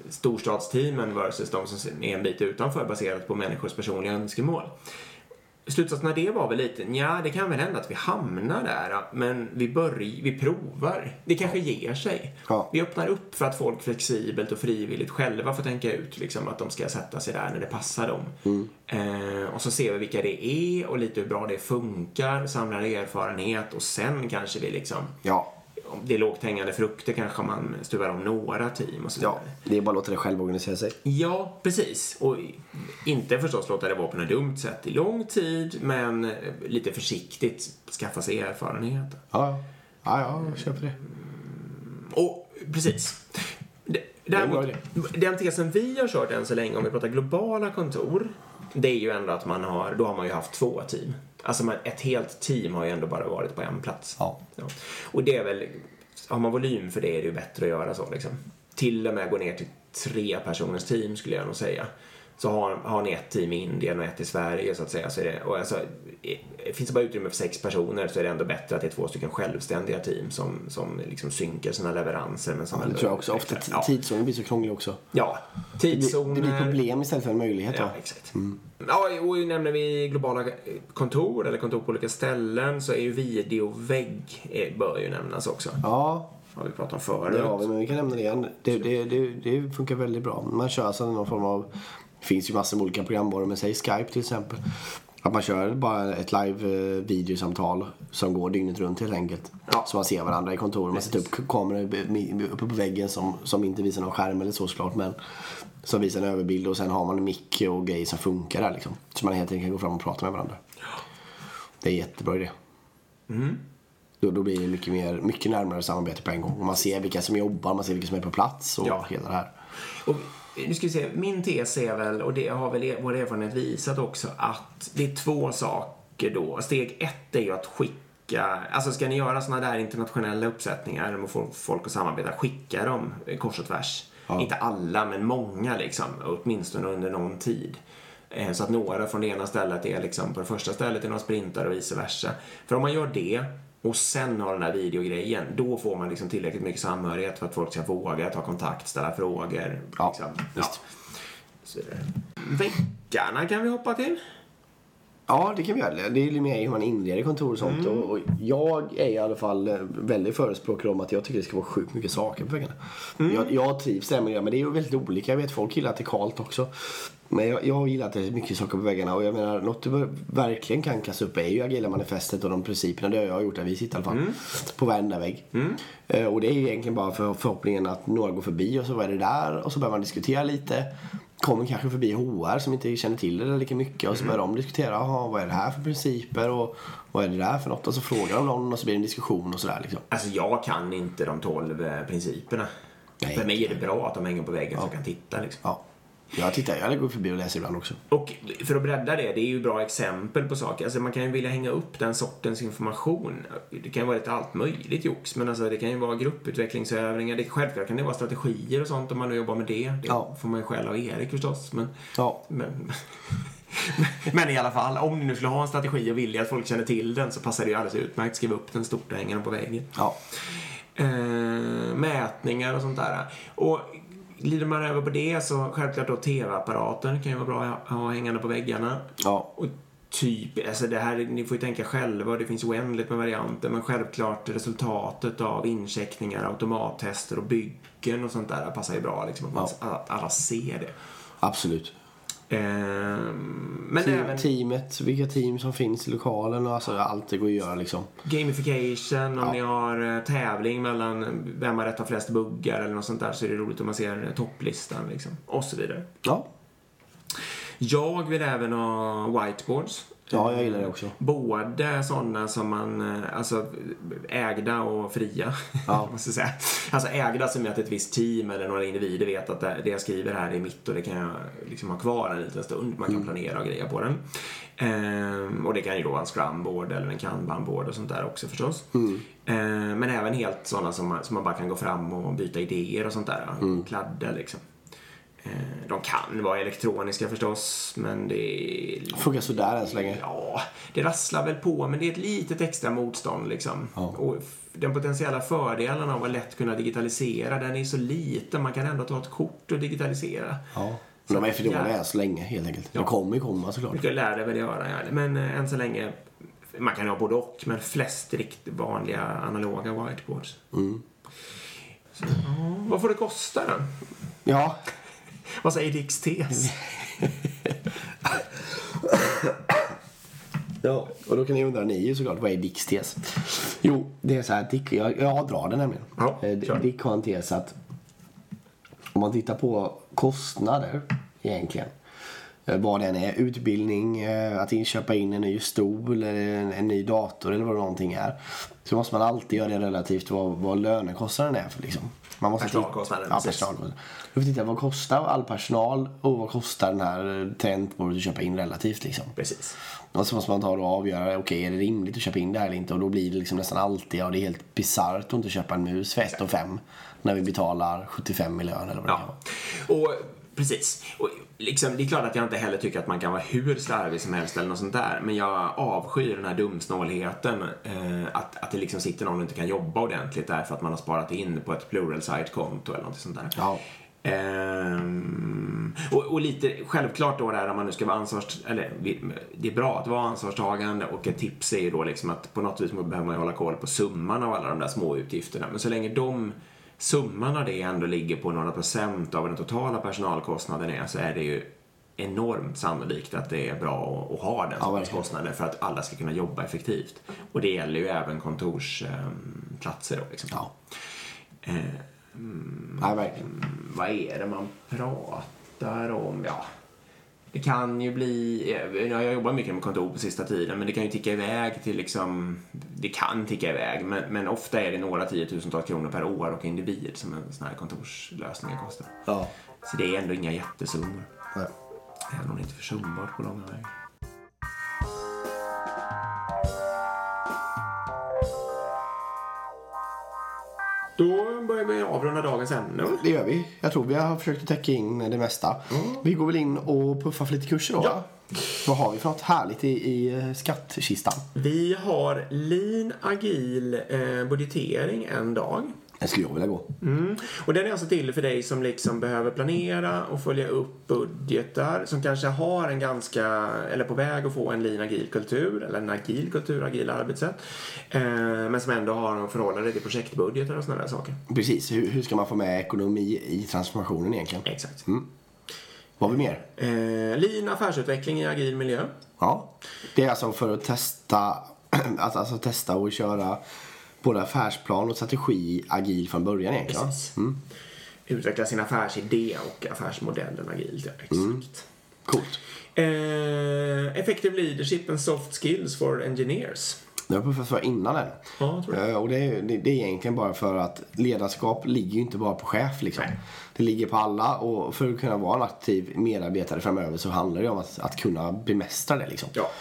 storstadsteamen versus de som är en bit utanför baserat på människors personliga önskemål slutsatsen av det var väl lite, ja det kan väl hända att vi hamnar där, men vi börjar, vi provar. Det kanske ger sig. Ja. Vi öppnar upp för att folk flexibelt och frivilligt själva får tänka ut liksom, att de ska sätta sig där när det passar dem. Mm. Eh, och så ser vi vilka det är och lite hur bra det funkar, samlar erfarenhet och sen kanske vi liksom ja det är lågt hängande frukter kanske man stuvar om några team och så Ja, det är bara att låta det själv organisera sig. Ja, precis. Och inte förstås låta det vara på något dumt sätt i lång tid, men lite försiktigt skaffa sig erfarenhet. Ja, ja, ja jag köper det. Och precis. Däremot, den tesen vi har kört än så länge, om vi pratar globala kontor, det är ju ändå att man har, då har man ju haft två team. Alltså man, ett helt team har ju ändå bara varit på en plats. Ja. ja. Och det är väl, har man volym för det är det ju bättre att göra så liksom. Till och med gå ner till tre personers team skulle jag nog säga. Så har, har ni ett team i Indien och ett i Sverige så att säga. Så det, och alltså, finns det bara utrymme för sex personer så är det ändå bättre att det är två stycken självständiga team som, som liksom synkar sina leveranser. Men som ja, det tror jag också. Ofta ja. tidszonen blir så krånglig också. Ja, tidszoner. Det, det blir problem istället för en möjlighet. Ja, exakt. Mm. Ja, och nämner vi globala kontor eller kontor på olika ställen så är ju videovägg eh, bör ju nämnas också. Ja. Har vi pratat om förut. Det har vi, men vi kan nämna det igen. Det, det, det, det funkar väldigt bra. Man kör alltså någon form av det finns ju massor med olika programvaror, men säg Skype till exempel. Att man kör bara ett live-videosamtal som går dygnet runt helt enkelt. Ja. Så man ser varandra i kontoret. Man sätter upp kameror uppe på väggen som, som inte visar någon skärm eller så såklart. Men som visar en överbild och sen har man en mick och grejer som funkar där liksom. Så man helt enkelt kan gå fram och prata med varandra. Det är en jättebra idé. Mm. Då, då blir det mycket, mer, mycket närmare samarbete på en gång. Och man ser vilka som jobbar, man ser vilka som är på plats och Ja. hela det här. Och nu ska vi se, min tes är väl, och det har väl vår erfarenhet visat också, att det är två saker då. Steg ett är ju att skicka, alltså ska ni göra såna där internationella uppsättningar och få folk att samarbeta, skicka dem kors och tvärs. Inte alla, men många liksom, åtminstone under någon tid. Eh, Så att några från det ena stället är liksom på det första stället är några sprintar och vice versa. För om man gör det och sen har den här videogrejen, då får man liksom tillräckligt mycket samhörighet för att folk ska våga ta kontakt, ställa frågor. Ja, liksom. det. Veckarna kan vi hoppa till. Ja, det kan vi göra. Det är ju mer hur man inreder kontor och sånt. Och, och jag är i alla fall eh, väldigt förespråkare om att jag tycker det ska vara sjukt mycket saker på väggarna. Jag, jag trivs där med det, men det är ju väldigt olika. Jag vet folk gillar att det är kallt också. Men jag, jag gillar att det är mycket saker på väggarna. Och jag menar, något du verkligen kan kasta upp är ju Agila-manifestet och de principerna. Det har jag gjort där vi sitter i alla fall. På varenda vägg. Eh, Och det är ju egentligen bara för förhoppningen att några går förbi och så vad är det där? Och så börjar man diskutera lite. Kommer kanske förbi HR som inte känner till det lika mycket och så börjar de diskutera. Vad är det här för principer och vad är det där för något? Och så frågar de någon och så blir det en diskussion och sådär liksom. Alltså jag kan inte de tolv eh, principerna. Nej, För mig är det bra att de hänger på väggen så jag kan titta liksom. Ja. Jag tittar, jag går förbi och läser ibland också. Och för att bredda det, det är ju bra exempel på saker. Alltså man kan ju vilja hänga upp den sortens information. Det kan ju vara lite allt möjligt jox, men alltså det kan ju vara grupputvecklingsövningar. Det, självklart kan det vara strategier och sånt om man nu jobbar med det. Det Ja. får man ju skäll av Erik förstås. Men, Ja. men, men i alla fall, om ni nu skulle ha en strategi och vilja att folk känner till den så passar det ju alldeles utmärkt. Skriv upp den stort och hänga den på väggen. Ja. Eh, mätningar och sånt där. Och glider man över på det så självklart då tv-apparater kan ju vara bra att ha hängande på väggarna. Ja. Och typ, alltså det här, ni får ju tänka själva det finns oändligt med varianter men självklart resultatet av incheckningar, automattester och byggen och sånt där passar ju bra liksom att, man, att alla ser det. Absolut. Ehm, men Team, även Teamet, vilka team som finns i lokalen och alltså allt det går att göra liksom. gamification, om Ja. ni har eh, tävling mellan vem har rättat flest buggar eller något sånt där så är det roligt om man ser eh, topplistan liksom. Och så vidare. Ja. Jag vill även ha whiteboards. Ja, jag gillar det också. Både sådana som man, eh, alltså ägda och fria. Ja. måste säga. Alltså ägda som är att ett visst team eller några individer vet att det jag skriver här är mitt och det kan jag liksom ha kvar en liten stund. Man kan Mm. planera och greja på den. Ehm, och det kan ju då vara en scrumboard eller en kanbanboard och sånt där också förstås. Mm. Ehm, men även helt sådana som man, som man bara kan gå fram och byta idéer och sånt där. Mm. Kladder liksom. Ehm, de kan vara elektroniska förstås, men det är Funkar sådär än så länge. Ja, det rasslar väl på, men det är ett litet extra motstånd liksom. Och f- den potentiella fördelen av att lätt kunna digitalisera, den är så liten. Man kan ändå ta ett kort och digitalisera. Ja. Men de är för dåliga Ja. än så länge helt enkelt. Ja. De kommer ju komma såklart. Mycket lär det väl göra, ja. Men eh, än så länge, man kan ha både och, men flest riktigt vanliga analoga whiteboards. Så, ja, vad får det kosta då? Ja. Vad säger Dicks tes? Ja, och då kan ni undra ni ju såklart, vad är Dicks tes? Jo, det är så här, Dick, jag, jag drar den nämligen. Ja, Eh, kör. Dick har en tes att om man tittar på kostnader egentligen. eh, Vad den är, utbildning, eh, att inköpa in en ny stol eller en, en ny dator eller vad det någonting är. Så måste man alltid göra det relativt vad, vad lönekostnaden är. För liksom. Man måste Personalkostnaden, Ja, får titta vad kostar all personal och vad kostar den här eh, tangentbordet att köpa in relativt. Liksom. Precis. Och så måste man ta och avgöra, okej är det rimligt att köpa in det här eller inte? Och då blir det liksom nästan alltid, ja det är helt bisarrt att inte köpa en mus för 1 och 5 när vi betalar 75 i lön eller vad det kan Ja, vara. och precis. Och liksom, det är klart att jag inte heller tycker att man kan vara hur slarvig som helst eller något sånt där. Men jag avskyr den här dumsnålheten. Eh, att, att det liksom sitter någon och inte kan jobba ordentligt därför att man har sparat in på ett plural site-konto eller något sånt där. Ja. Ehm, och, och lite självklart då där om man nu ska vara ansvars... Eller det är bra att vara ansvarstagande och ett tips är ju då liksom att på något vis behöver man ju hålla koll på summan av alla de där små utgifterna. Men så länge de summan av det ändå ligger på några procent av den totala personalkostnaden är så är det ju enormt sannolikt att det är bra att, ha den sortens verkligen. kostnader för att alla ska kunna jobba effektivt. Och det gäller ju även kontorsplatser då liksom. Ja. Eh, Nej, verkligen. vad är det man pratar om? Ja, Det kan ju bli, eh, jag har jobbat mycket med kontor på sista tiden, men det kan ju ticka iväg till liksom, det kan ticka iväg, men, men ofta är det några tiotusentals kronor per år och individ som en sån här kontorslösning kostar. Ja. Så det är ändå inga jättesummor. Nej. Även om det inte är försumbart på långa vägar. Då börjar vi avrunda dagens ämne. Det gör vi. Jag tror vi har försökt att täcka in det mesta. Vi går väl in och puffar för lite kurser då. Ja. va? Vad har vi för något härligt i, i eh, skattkistan? Vi har lean agil eh, budgetering en dag. Det skulle jag vilja gå. Mm. Och den är alltså till för dig som liksom behöver planera och följa upp budgetar, som kanske har en ganska, eller på väg att få en lean agil kultur, eller en agil kultur, agila arbetssätt, eh, men som ändå har en förhållande till projektbudgetar och sådana där saker. Precis. Hur, hur ska man få med ekonomi i transformationen egentligen? Exakt. Vad har vi mer? Eh, lean affärsutveckling i agil miljö. Ja. Det är alltså för att testa, att, alltså testa och köra både affärsplan och strategi agil från början egentligen. Precis. Utveckla sin affärsidé och affärsmodellen agilt, ja, exakt. Coolt. Eh, effective leadership and soft skills for engineers. Det har puffats för innan den. Ja. Eh, Och det är, det, det är egentligen bara för att ledarskap ligger ju inte bara på chef liksom. Nej. Det ligger på alla och för att kunna vara en aktiv medarbetare framöver så handlar det om att, att kunna bemästra det liksom. Ja.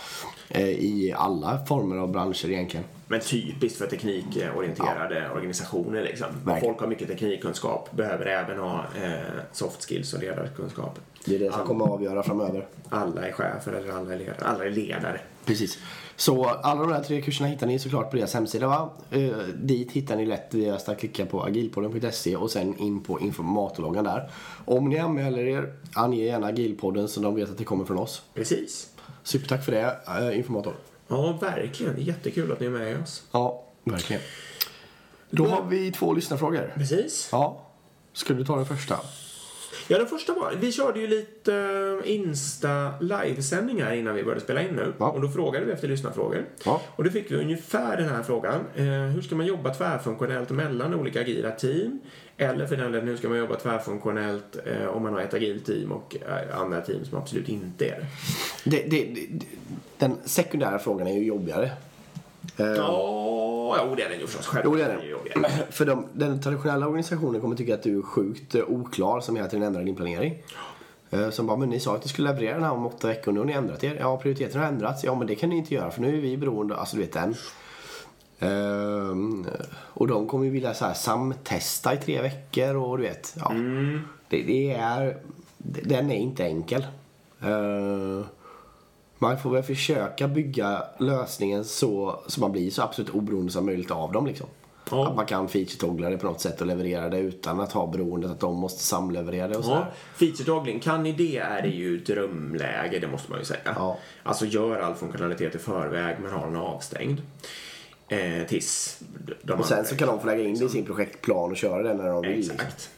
Eh, I alla former av branscher egentligen. Men typiskt för teknikorienterade organisationer. Liksom. Verkligen. Folk har mycket teknikkunskap, behöver även ha eh, soft skills och ledarkunskap. Det är det som Alla- kommer att avgöra framöver. Alla är chefer eller alla är ledare. Alla är ledare. Precis. Så alla de här tre kurserna hittar ni såklart på deras hemsida va? Eh, dit hittar ni lätt via att klicka på agilpodden.se och sen in på informatorloggan där. Om ni anmäler er, ange gärna agilpodden så de vet att det kommer från oss. Precis. Supertack för det, eh, informator. Ja, verkligen. Jättekul att ni är med oss. Ja, verkligen. Då har vi två lyssnarfrågor. Precis. Ja. Ska du ta den första? Ja, den första var, vi körde ju lite eh, Insta livesändningar innan vi började spela in nu. Ja. Och då frågade vi efter lyssnarfrågor. Ja. Och då fick vi ungefär den här frågan. Eh, hur ska man jobba tvärfunktionellt mellan olika agila team? Eller för den delen, hur ska man jobba tvärfunktionellt eh, om man har ett agilt team och eh, andra team som absolut inte är det? Det, det, det, den sekundära frågan är ju jobbigare. Eh, Ja, jo, det är den ju förstås. Själv. Jo, det är det. jobbigare. För de, den traditionella organisationen kommer tycka att du är sjukt eh, oklar som hela tiden ändrar din planering. Eh, Som bara, men ni sa att ni skulle leverera den här om åtta veckor, nu har ni ändrat er. Ja, prioriteten har ändrats. Ja, men det kan ni inte göra för nu är vi beroende, alltså du vet den. Ehm, och de kommer ju vilja så här samtesta i tre veckor och du vet, ja. Det, det är, den är inte enkel. Eh, man får väl försöka bygga lösningen så, så man blir så absolut oberoende som möjligt av dem. Liksom. Ja. Att man kan feature-toggla det på något sätt och leverera det utan att ha beroendet att de måste samleverera det och Ja, sådär. feature-toggling, kan ni det är det ju drömläge, det måste man ju säga. Ja. Alltså gör all funktionalitet i förväg men har den avstängd. Eh, tills de Och sen andra- så kan de få lägga in det i sin projektplan och köra det när de vill. liksom. Exakt.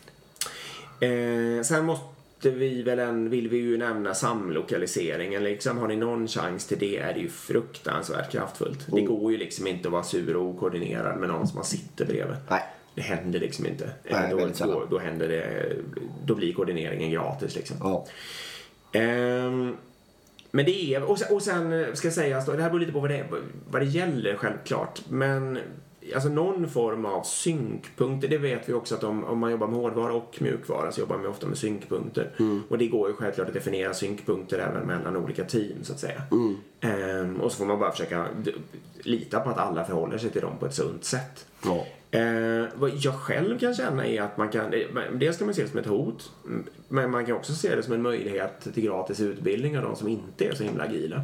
Eh, sen måste vi väl en, vill vi ju nämna samlokaliseringen. Liksom, har ni någon chans till det är det ju fruktansvärt kraftfullt. Det Mm. går ju liksom inte att vara sur och okoordinerad med någon som man sitter bredvid. Nej. Det händer liksom inte. Nej, då, då, då händer det, då blir koordineringen gratis liksom. Ja. Ehm, men det är, och sen, och sen ska sägas då, det här beror lite på vad det, vad det gäller självklart, men alltså någon form av synkpunkter, det vet vi också att om, om man jobbar med hårdvara och mjukvara så jobbar man ofta med synkpunkter. Och det går ju självklart att definiera synkpunkter även mellan olika team så att säga. Ehm, och så får man bara försöka lita på att alla förhåller sig till dem på ett sunt sätt. Ja. Eh, vad jag själv kan känna är att man kan, dels kan man se det som ett hot, mm, men man kan också se det som en möjlighet till gratis utbildning av de som inte är så himla agila.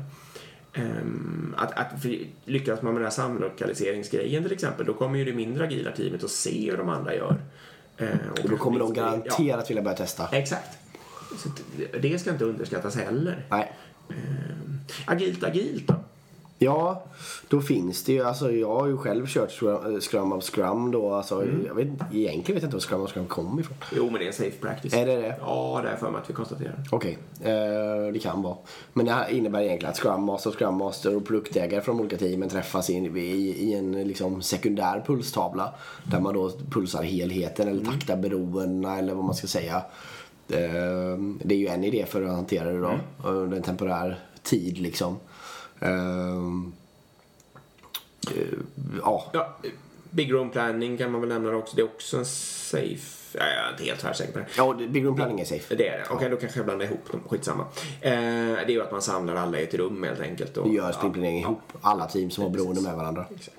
Ehm, att, att lyckas man med den här samlokaliseringsgrejen till exempel, då kommer ju det mindre agila teamet att se hur de andra gör. Eh, Och då kanske kommer de bli- Ja, garanterat vilja börja testa. exakt. Så det ska inte underskattas heller. Nej. Ehm, agilt, agilt då? Ja, då finns det ju, alltså jag har ju själv kört Scrum, Scrum of Scrum då, alltså jag vet egentligen vet jag inte var Scrum of Scrum kom ifrån. Jo, men det är en safe practice. Är det det? Ja, det är för mig att vi konstaterar. Okej, eh, det kan vara. Men det här innebär egentligen att Scrum Master, Scrum Master och produktägare från olika teamen träffas i, i, i en liksom sekundär pulstavla. Där man då pulsar helheten eller taktar beroendena eller vad man ska säga. Eh, det är ju en idé för att hantera det då. Mm. Under en temporär tid liksom. Eh, eh, ja. Ja, Big Room Planning kan man väl nämna också. Det är också en safe... Ja, jag är inte helt tvärsäker på det. ja, Big Room Planning är safe. Det är det. Okej, då kanske jag blandar ihop dem. Skitsamma. Eh, det är ju att man samlar alla i ett rum helt enkelt. Och, Du gör sprintplanering ihop. Alla team som har beroende med varandra. Exakt.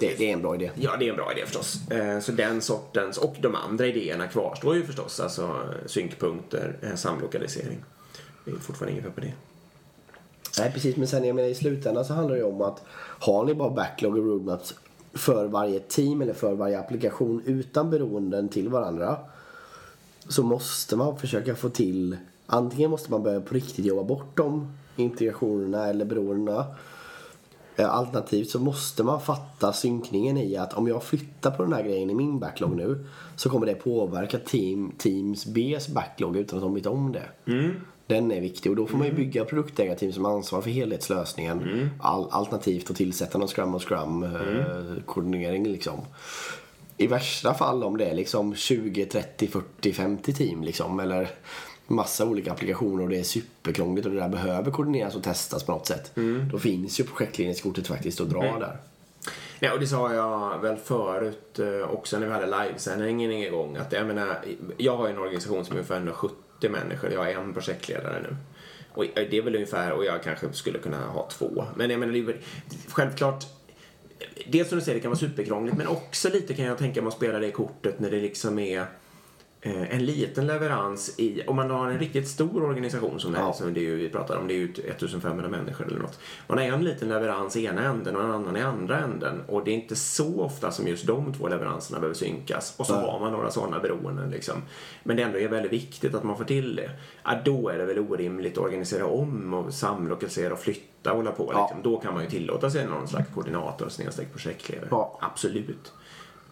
Det, det är en bra idé. Ja, det är en bra idé förstås. Eh, Så den sortens, och de andra idéerna kvarstår ju förstås. Alltså eh, synkpunkter, samlokalisering. Det är fortfarande inget fel på det. Nej precis, men sen jag menar i slutändan så handlar det ju om att har ni bara backlog och roadmaps för varje team eller för varje applikation utan beroenden till varandra så måste man försöka få till antingen måste man börja på riktigt jobba bort de integrationerna eller beroendena eh, Alternativt så måste man fatta synkningen i att om jag flyttar på den här grejen i min backlog nu så kommer det påverka team, Teams Bs backlog utan att de vet om det. Mm. Den är viktig och då får man ju bygga produktägarteam som ansvar för helhetslösningen. All, alternativt att tillsätta någon scrum och scrum eh, koordinering liksom. I värsta fall om det är liksom 20, 30, 40, 50 team liksom eller massa olika applikationer och det är superkrångligt och det där behöver koordineras och testas på något sätt. Då finns ju projektledningskortet faktiskt att dra där. Nej, och det sa jag väl förut eh, också när vi hade livesändningen igång. Att jag menar, jag har ju en organisation som är ungefär 170 människor. Jag är en projektledare nu. Och eh, det är väl ungefär, och jag kanske skulle kunna ha två. Men jag menar, självklart eh, Dels som du säger, det kan vara superkrångligt men också lite kan jag tänka mig att spela det kortet när det liksom är en liten leverans i, om man har en riktigt stor organisation som det, Ja. som det är ju, vi pratar om, det är ju 1500 människor eller något. Man har en liten leverans i ena änden och en annan i andra änden och det är inte så ofta som just de två leveranserna behöver synkas och så Nej. har man några sådana beroenden liksom. Men det ändå är väldigt viktigt att man får till det. Ja, då är det väl orimligt att organisera om och samlokalisera och flytta och hålla på Ja. liksom. Då kan man ju tillåta sig någon slags koordinator snedstreck projektledare. Ja. Absolut.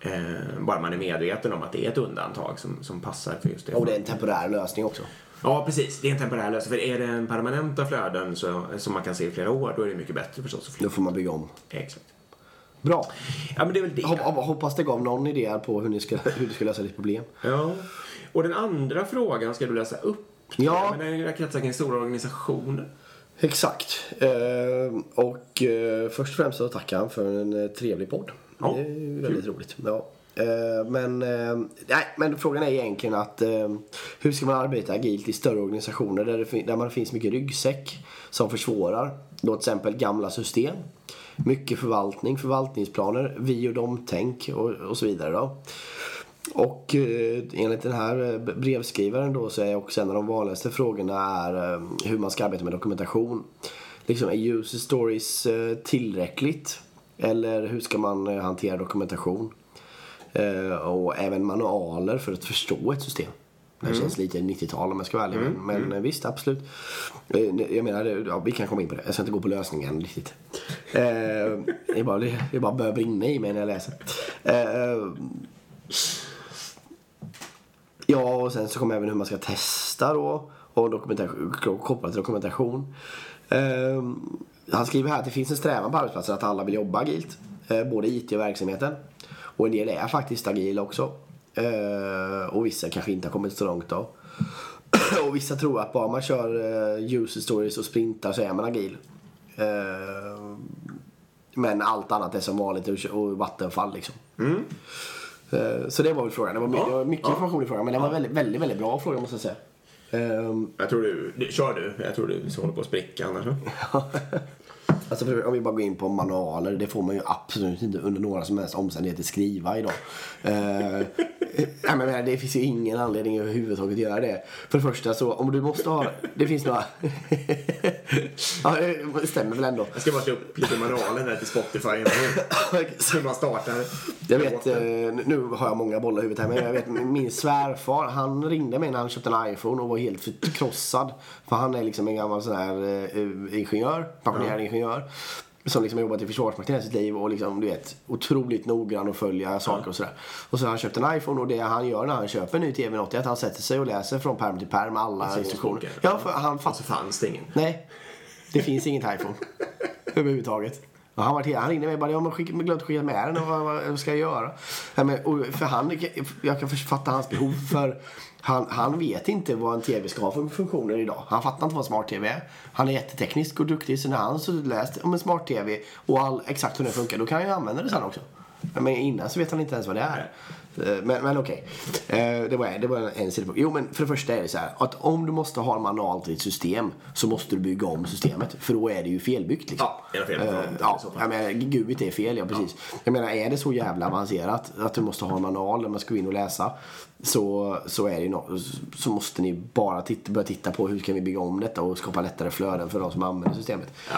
Eh, bara man är medveten om att det är ett undantag som, som passar för just det. Och det är en temporär lösning också. Ja, precis. Det är en temporär lösning. För är det en permanenta flöden så, som man kan se i flera år, då är det mycket bättre förstås Då får man bygga om. Exakt. Bra. Ja, men det är väl det. Hop- hop- Hoppas det gav någon idé på hur ni ska, hur du ska lösa ditt problem. Ja. Och den andra frågan ska du läsa upp. Ja. Men den kretsar kring stora organisationer. Exakt. Eh, och eh, först och främst så tackar han för en eh, trevlig podd. Ja, det är ju väldigt roligt. Ja. Eh, men, eh, nej, men frågan är egentligen att eh, hur ska man arbeta agilt i större organisationer där, det, där man finns mycket ryggsäck som försvårar. Då till exempel gamla system. Mycket förvaltning, förvaltningsplaner, vi och dem-tänk och, och så vidare. Då. Och enligt den här brevskrivaren då så är också en av de vanligaste frågorna är hur man ska arbeta med dokumentation. Liksom, är user stories tillräckligt? Eller hur ska man eh, hantera dokumentation? Eh, och även manualer för att förstå ett system. Det känns lite 90-tal om jag ska vara ärlig. men men eh, visst, absolut. Jag menar, ja, vi kan komma in på det. Jag ska inte gå på lösningen riktigt. Eh, är bara, det bara börjar brinna i mig när jag läser. Eh, Ja, och sen så kommer även hur man ska testa då. Och kopplat till dokumentation. Ehm, han skriver här att det finns en strävan på arbetsplatser att alla vill jobba agilt. Eh, både IT och verksamheten. Och en del är faktiskt agila också. Eh, och vissa kanske inte har kommit så långt då. och vissa tror att bara man kör eh, user stories och sprintar så är man agil. Eh, men allt annat är som vanligt och- vattenfall liksom. Eh, Så det var väl frågan. Det var, Ja, mycket ja. information i frågan men det var väldigt, väldigt, väldigt bra fråga måste jag säga. Ehm, Jag tror du, du kör du. Jag tror du håller på att spricka annars. Alltså för, om vi bara går in på manualer, det får man ju absolut inte under några som helst omständigheter skriva idag. Uh, nej, men det finns ju ingen anledning överhuvudtaget att göra det. För det första så, om du måste ha, det finns några... ja, det stämmer väl ändå. Jag ska bara slå upp lite manualen här till Spotify innan. Hur man startar. Jag vet, eh, nu har jag många bollar i huvudet här, men jag vet min svärfar, han ringde mig när han köpte en iPhone och var helt förkrossad. För han är liksom en gammal sån här eh, ingenjör, pensionerad ingenjör. Som liksom har jobbat i Försvarsmakten hela sitt liv och liksom, du vet, otroligt noggrann och följa saker och sådär. Och så har han köpt en iPhone och det han gör när han köper en ny TV80 är att han sätter sig och läser från perm till perm alla så instruktioner. Ja, för han Och fattar. så fanns det ingen. Nej, det finns inget iPhone. Överhuvudtaget. Och han, var, han ringde mig och bara, jag har glömt skicka med den och vad, vad, ska jag göra? Ja, men, och för han, jag kan fatta hans behov för han, han vet inte vad en TV ska ha för funktioner idag. Han fattar inte vad smart-TV är. Han är jätteteknisk och duktig så när han har läst om en smart-TV och all, exakt hur den funkar då kan han ju använda det sen också. Men innan så vet han inte ens vad det är. Eh, Men, men okej, Eh, det var, det var en, sidopunkt. Jo men för det första är det så här att om du måste ha en manual till ditt system så måste du bygga om systemet. För då är det ju felbyggt liksom. Ja, är fel i ja, jag menar, gubigt är fel, ja precis. Jag menar, är det så jävla avancerat att du måste ha en manual där man ska gå in och läsa så, så, är det no, så måste ni bara titta, börja titta på hur kan vi bygga om detta och skapa lättare flöden för de som använder systemet. Ja.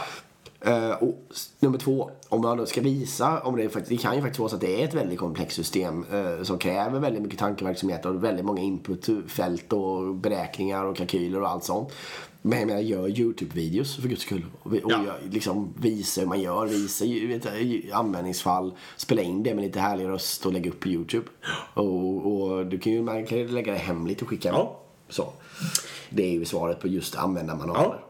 Eh, och nummer två, om man då ska visa, om det, faktiskt, det kan ju faktiskt vara så att det är ett väldigt komplext system eh, som kräver väldigt mycket tankeverksamhet och väldigt många inputfält och beräkningar och kalkyler och allt sånt. Men jag menar, gör YouTube-videos för guds skull. Och, och Ja. gör, liksom visa hur man gör, visa vet, du, användningsfall, spela in det med lite härlig röst och lägga upp på YouTube. Och, och du kan ju, man kan lägga det hemligt och skicka. Ja. Så. Det är ju svaret på just användarmanualer.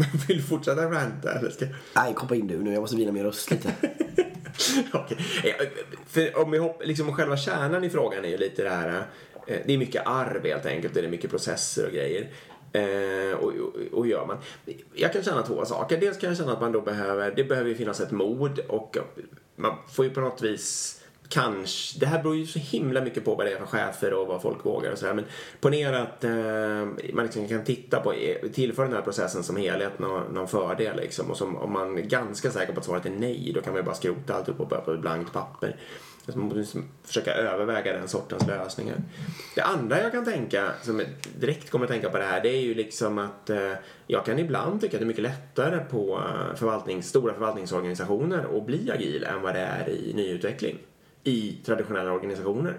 Vill du fortsätta ranta eller ska Nej, hoppa in du nu. Jag måste vila min röst lite. Okej. Eh, För om vi hopp, liksom själva kärnan i frågan är ju lite det här. eh, Det är mycket arv helt enkelt. Det är mycket processer och grejer. Eh, och, och, och gör man. Jag kan känna två saker. Dels kan jag känna att man då behöver, det behöver ju finnas ett mod och man får ju på något vis Kanske, det här beror ju så himla mycket på vad det är för chefer och vad folk vågar och sådär. Men ponera att eh, man liksom kan titta på, eh, tillför den här processen som helhet någon, någon fördel liksom. Och som, om man är ganska säker på att svaret är nej, då kan man ju bara skrota alltihop och börja på ett blankt papper. Så man måste liksom försöka överväga den sortens lösningar. Det andra jag kan tänka, som direkt kommer att tänka på det här, det är ju liksom att eh, jag kan ibland tycka att det är mycket lättare på eh, förvaltnings, stora förvaltningsorganisationer att bli agil än vad det är i nyutveckling i traditionella organisationer.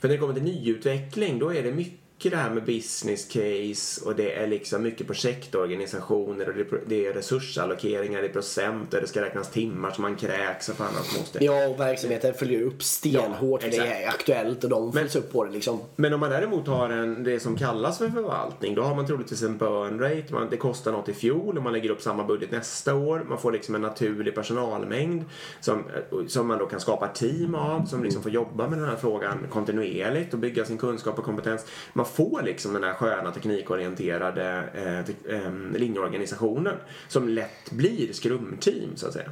För när det kommer till nyutveckling då är det mycket det här med business case och det är liksom mycket projektorganisationer och det är- det är resursallokeringar procent och det ska räknas timmar som man kräks och fan allt måste. Ja, och verksamheten följer upp stenhårt Ja, det är aktuellt och de följs upp på det liksom. Men om man däremot har en, det som kallas för förvaltning, då har man troligtvis en burn rate. Man, det kostar något i fjol och man lägger upp samma budget nästa år. Man får liksom en naturlig personalmängd som, som man då kan skapa team av som liksom får jobba med den här frågan kontinuerligt och bygga sin kunskap och kompetens. Man får liksom den här sköna teknikorienterade eh, te, eh, linjeorganisationen som lätt blir skrumteam så att säga.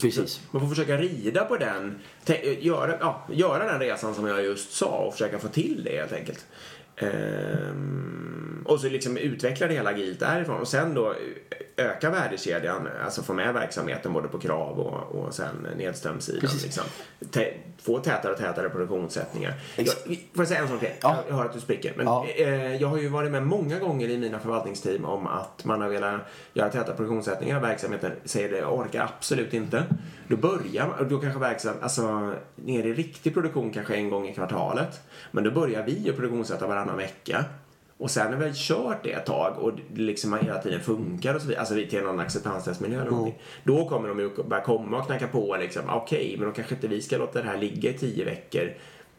Precis. Man får försöka rida på den, göra, ja, göra den resan som jag just sa och försöka få till det helt enkelt. Ehm, och så liksom utveckla det hela agilt därifrån och sen då öka värdekedjan, alltså få med verksamheten både på krav och, och sen nedströmssidan. Liksom. Få tätare och tätare produktionssättningar. Jag, får jag säga en sak till? Ja. Jag hör att du spricker. Men Ja. eh, jag har ju varit med många gånger i mina förvaltningsteam om att man har velat göra täta produktionssättningar av verksamheten. Säger det, jag orkar absolut inte. Då börjar man, och då kanske verksam, alltså ner i riktig produktion kanske en gång i kvartalet. Men då börjar vi att produktionssätta varannan vecka. Och sen när vi har kört det ett tag och liksom hela tiden funkar och så vidare, alltså till någon acceptanstestmiljö eller någonting. Då kommer de ju börja komma och knacka på liksom, okej, men då kanske inte vi ska låta det här ligga i tio veckor.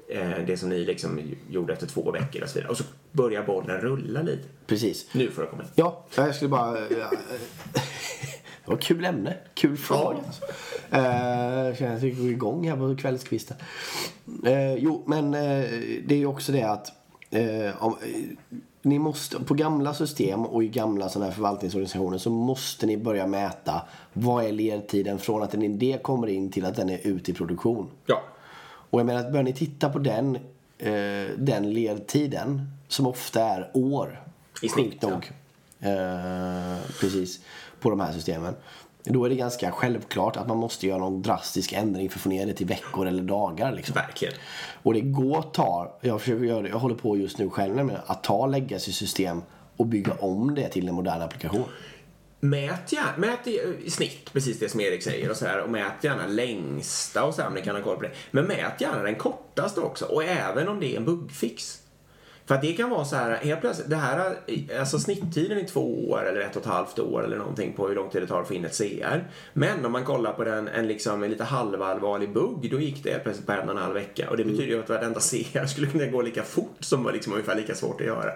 Eh, det som ni liksom gjorde efter två veckor och så vidare. Och så börjar bollen rulla lite. Precis. Nu får det komma. Ja, jag skulle bara... ja, Det var kul ämne. Kul fråga. Alltså. Eh, Jag att vi går igång här på kvällskvisten. Eh, jo, men eh, det är ju också det att eh, om, eh, ni måste, på gamla system och i gamla sådana här förvaltningsorganisationer så måste ni börja mäta vad är ledtiden från att en idé kommer in till att den är ute i produktion. Ja. Och jag menar, börjar ni titta på den, eh, den ledtiden som ofta är år. I snitt, sjukt nog. Eh, precis. På de här systemen. Då är det ganska självklart att man måste göra någon drastisk ändring för att få ner det till veckor eller dagar. Liksom. Verkligen. Och det går att ta, jag försöker göra det, jag håller på just nu själv nämligen, att ta legacy-system och bygga om det till en modern applikation. Mät, gärna, mät i, snitt, precis det som Erik säger och så här, och mät gärna längsta och så här, om ni kan ha koll på det. Men mät gärna den kortaste också och även om det är en bugfix. För att det kan vara så här, helt plötsligt, det här, alltså snitttiden är två år eller ett och ett halvt år eller någonting på hur lång tid det tar att få in ett CR. Men om man kollar på den, en, liksom, en lite halvallvarlig bugg, då gick det helt plötsligt på en och en halv vecka. Och det betyder ju att varenda CR skulle kunna gå lika fort som var liksom ungefär lika svårt att göra.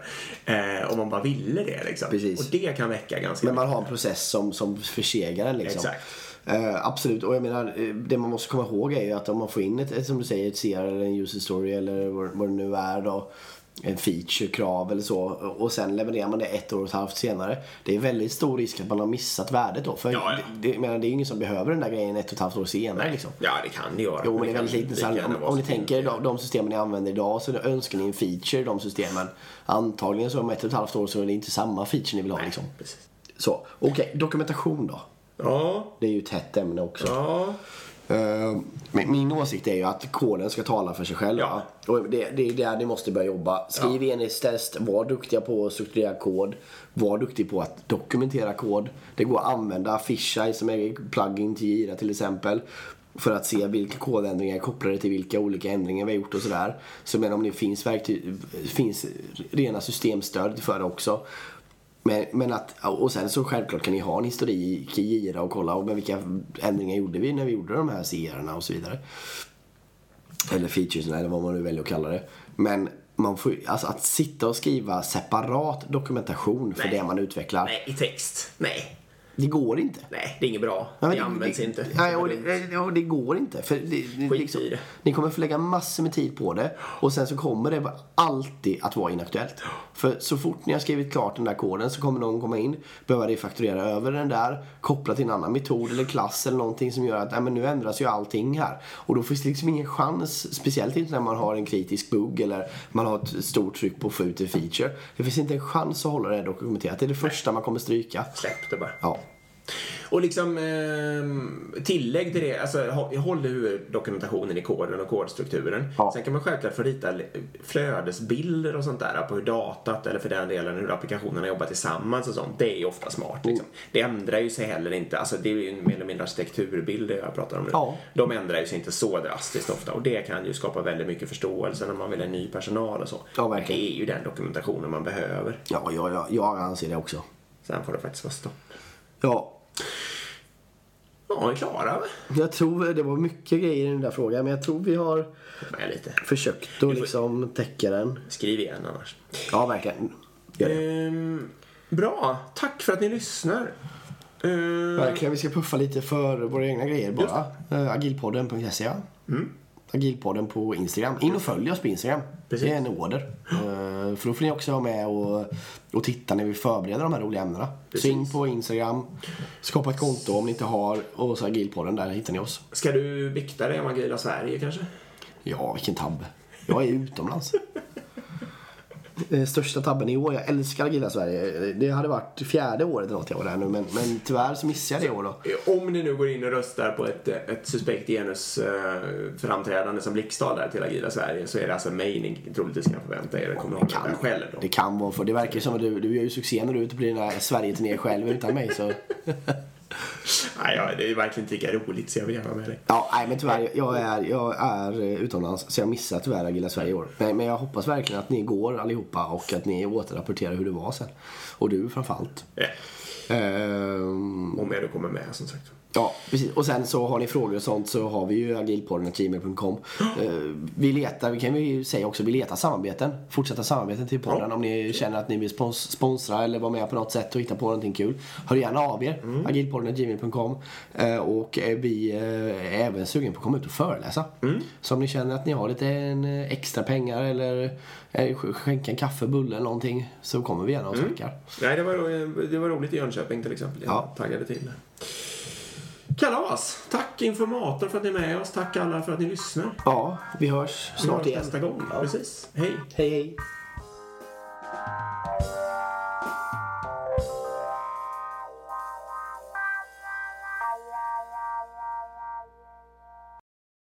Eh, om man bara ville det liksom. Precis. Och det kan väcka ganska Men man mycket. har en process som, som försegar den liksom. Exakt. Eh, absolut, och jag menar eh, det man måste komma ihåg är ju att om man får in ett, som du säger, ett CR eller en user story eller vad, vad det nu är då. En feature, krav eller så. Och sen levererar man det ett år och ett halvt senare. Det är väldigt stor risk att man har missat värdet då. För Ja, ja. Det, det, menar, det är ju ingen som behöver den där grejen ett och ett halvt år senare liksom. Ja, det kan det göra. Jo, men det är väldigt lite. gärna om, om ni tänker de, de systemen ni använder idag så önskar ni en feature i de systemen. Antagligen så om ett och ett halvt år så är det inte samma feature ni vill ha liksom. Precis. Så, okej. Dokumentation då. Ja, Det är ju ett hett ämne också. ja. Eh, men min åsikt är ju att koden ska tala för sig själv. Ja. Och det, det är där ni måste börja jobba. Skriv enhetstest, var duktiga på att strukturera kod. Var duktig på att dokumentera kod. Det går att använda Fisheye som är plugin till Jira till exempel. För att se vilka kodändringar är kopplade till vilka olika ändringar vi har gjort och sådär. Så men om det finns, verktyg, finns rena systemstöd för det också. Men, men att, och sen så självklart kan ni ha en historik i Jira och kolla men vilka ändringar gjorde vi när vi gjorde de här CR-erna och så vidare. Eller featuresna eller vad man nu väljer att kalla det. Men man får, alltså att sitta och skriva separat dokumentation för Nej. det man utvecklar. Nej, i text. Nej. Det går inte. Nej, det är inget bra. Ja, men det används inte. Nej, och det, ja, det går inte. För det, det, Skit liksom, i det. Ni kommer få lägga massor med tid på det och sen så kommer det alltid att vara inaktuellt. För så fort ni har skrivit klart den där koden så kommer någon komma in, behöva refakturera över den där, koppla till en annan metod eller klass eller någonting som gör att nej, men nu ändras ju allting här. Och då finns det liksom ingen chans, speciellt inte när man har en kritisk bugg eller man har ett stort tryck på att få ut en feature. Det finns inte en chans att hålla det dokumenterat. Det är det första man kommer stryka. Släpp det bara. Ja. Och liksom eh, tillägg till det, alltså hå- håll ur dokumentationen i koden och kodstrukturen. Ja. Sen kan man självklart få rita flödesbilder och sånt där på hur datat eller för den delen hur applikationerna jobbar tillsammans och sånt. Det är ju ofta smart. Liksom. Mm. Det ändrar ju sig heller inte, alltså det är ju mer eller mindre arkitekturbilder jag pratar om nu. Ja. De ändrar ju sig inte så drastiskt ofta och det kan ju skapa väldigt mycket förståelse när man vill ha ny personal och så. Ja, verkligen. Det är ju den dokumentationen man behöver. Ja, ja, ja, jag anser det också. Sen får det faktiskt vara stopp. Ja, Ja, vi är klara? Jag tror det var mycket grejer i den där frågan men jag tror vi har försökt att liksom täcka den. Skriv igen annars. Ja, verkligen. Gör det. Ehm, bra, tack för att ni lyssnar. Ehm, Verkligen, vi ska puffa lite för våra egna grejer bara. Uh, agilpodden.se. Mm. Agilpodden på Instagram. In och följ oss på Instagram. Precis. Det är en order. Eh, för då får ni också vara med och, och titta när vi förbereder de här roliga ämnena. Så in på Instagram, skapa ett konto om ni inte har och så Agilpodden, där hittar ni oss. Ska du bikta dig om Agila Sverige kanske? Ja, vilken tabb. Jag är utomlands. Eh, Största tabben i år. Jag älskar Agila Sverige. Det hade varit fjärde året eller något jag var där nu. Men, men tyvärr så missade jag det i år då. Om ni nu går in och röstar på ett, ett suspekt genus eh, framträdande som blixttal där till Agila Sverige så är det alltså mig ni troligtvis kan förvänta er. Kommer ihåg det själv då. Det kan vara för det verkar som att du, du gör ju succé när du är ute på dina Sverige-turnéer själv utan mig. Så. Nej, ja, det är verkligen inte lika roligt så jag vill gärna med dig. Ja, nej men tyvärr. Jag är, jag är eh, utomlands så jag missar tyvärr Agila Sverige i år. Men, men jag hoppas verkligen att ni går allihopa och att ni återrapporterar hur det var sen. Och du framförallt. Ja. Ehm, Om jag då kommer med som sagt. Ja, precis. Och sen så har ni frågor och sånt så har vi ju agilpodden.gmail.com. Eh, vi letar, vi kan ju säga också, vi letar samarbeten. Fortsätta samarbeten till podden. Om ni känner att ni vill spons- sponsra eller vara med på något sätt och hitta på någonting kul. Hör gärna av er. agilpodden.gmail.com. Eh, och vi eh, är även sugen på att komma ut och föreläsa. Så om ni känner att ni har lite extra pengar eller sk- skänka en kaffe, bulle eller någonting så kommer vi gärna och snackar. Nej, det var, det var roligt i Jönköping till exempel. Jag Ja. taggade till. Kalas! Tack informator för att ni är med oss. Tack alla för att ni lyssnar. Ja, vi hörs snart vi hörs igen. nästa gång. Ja. Precis. Hej. Hej, hej.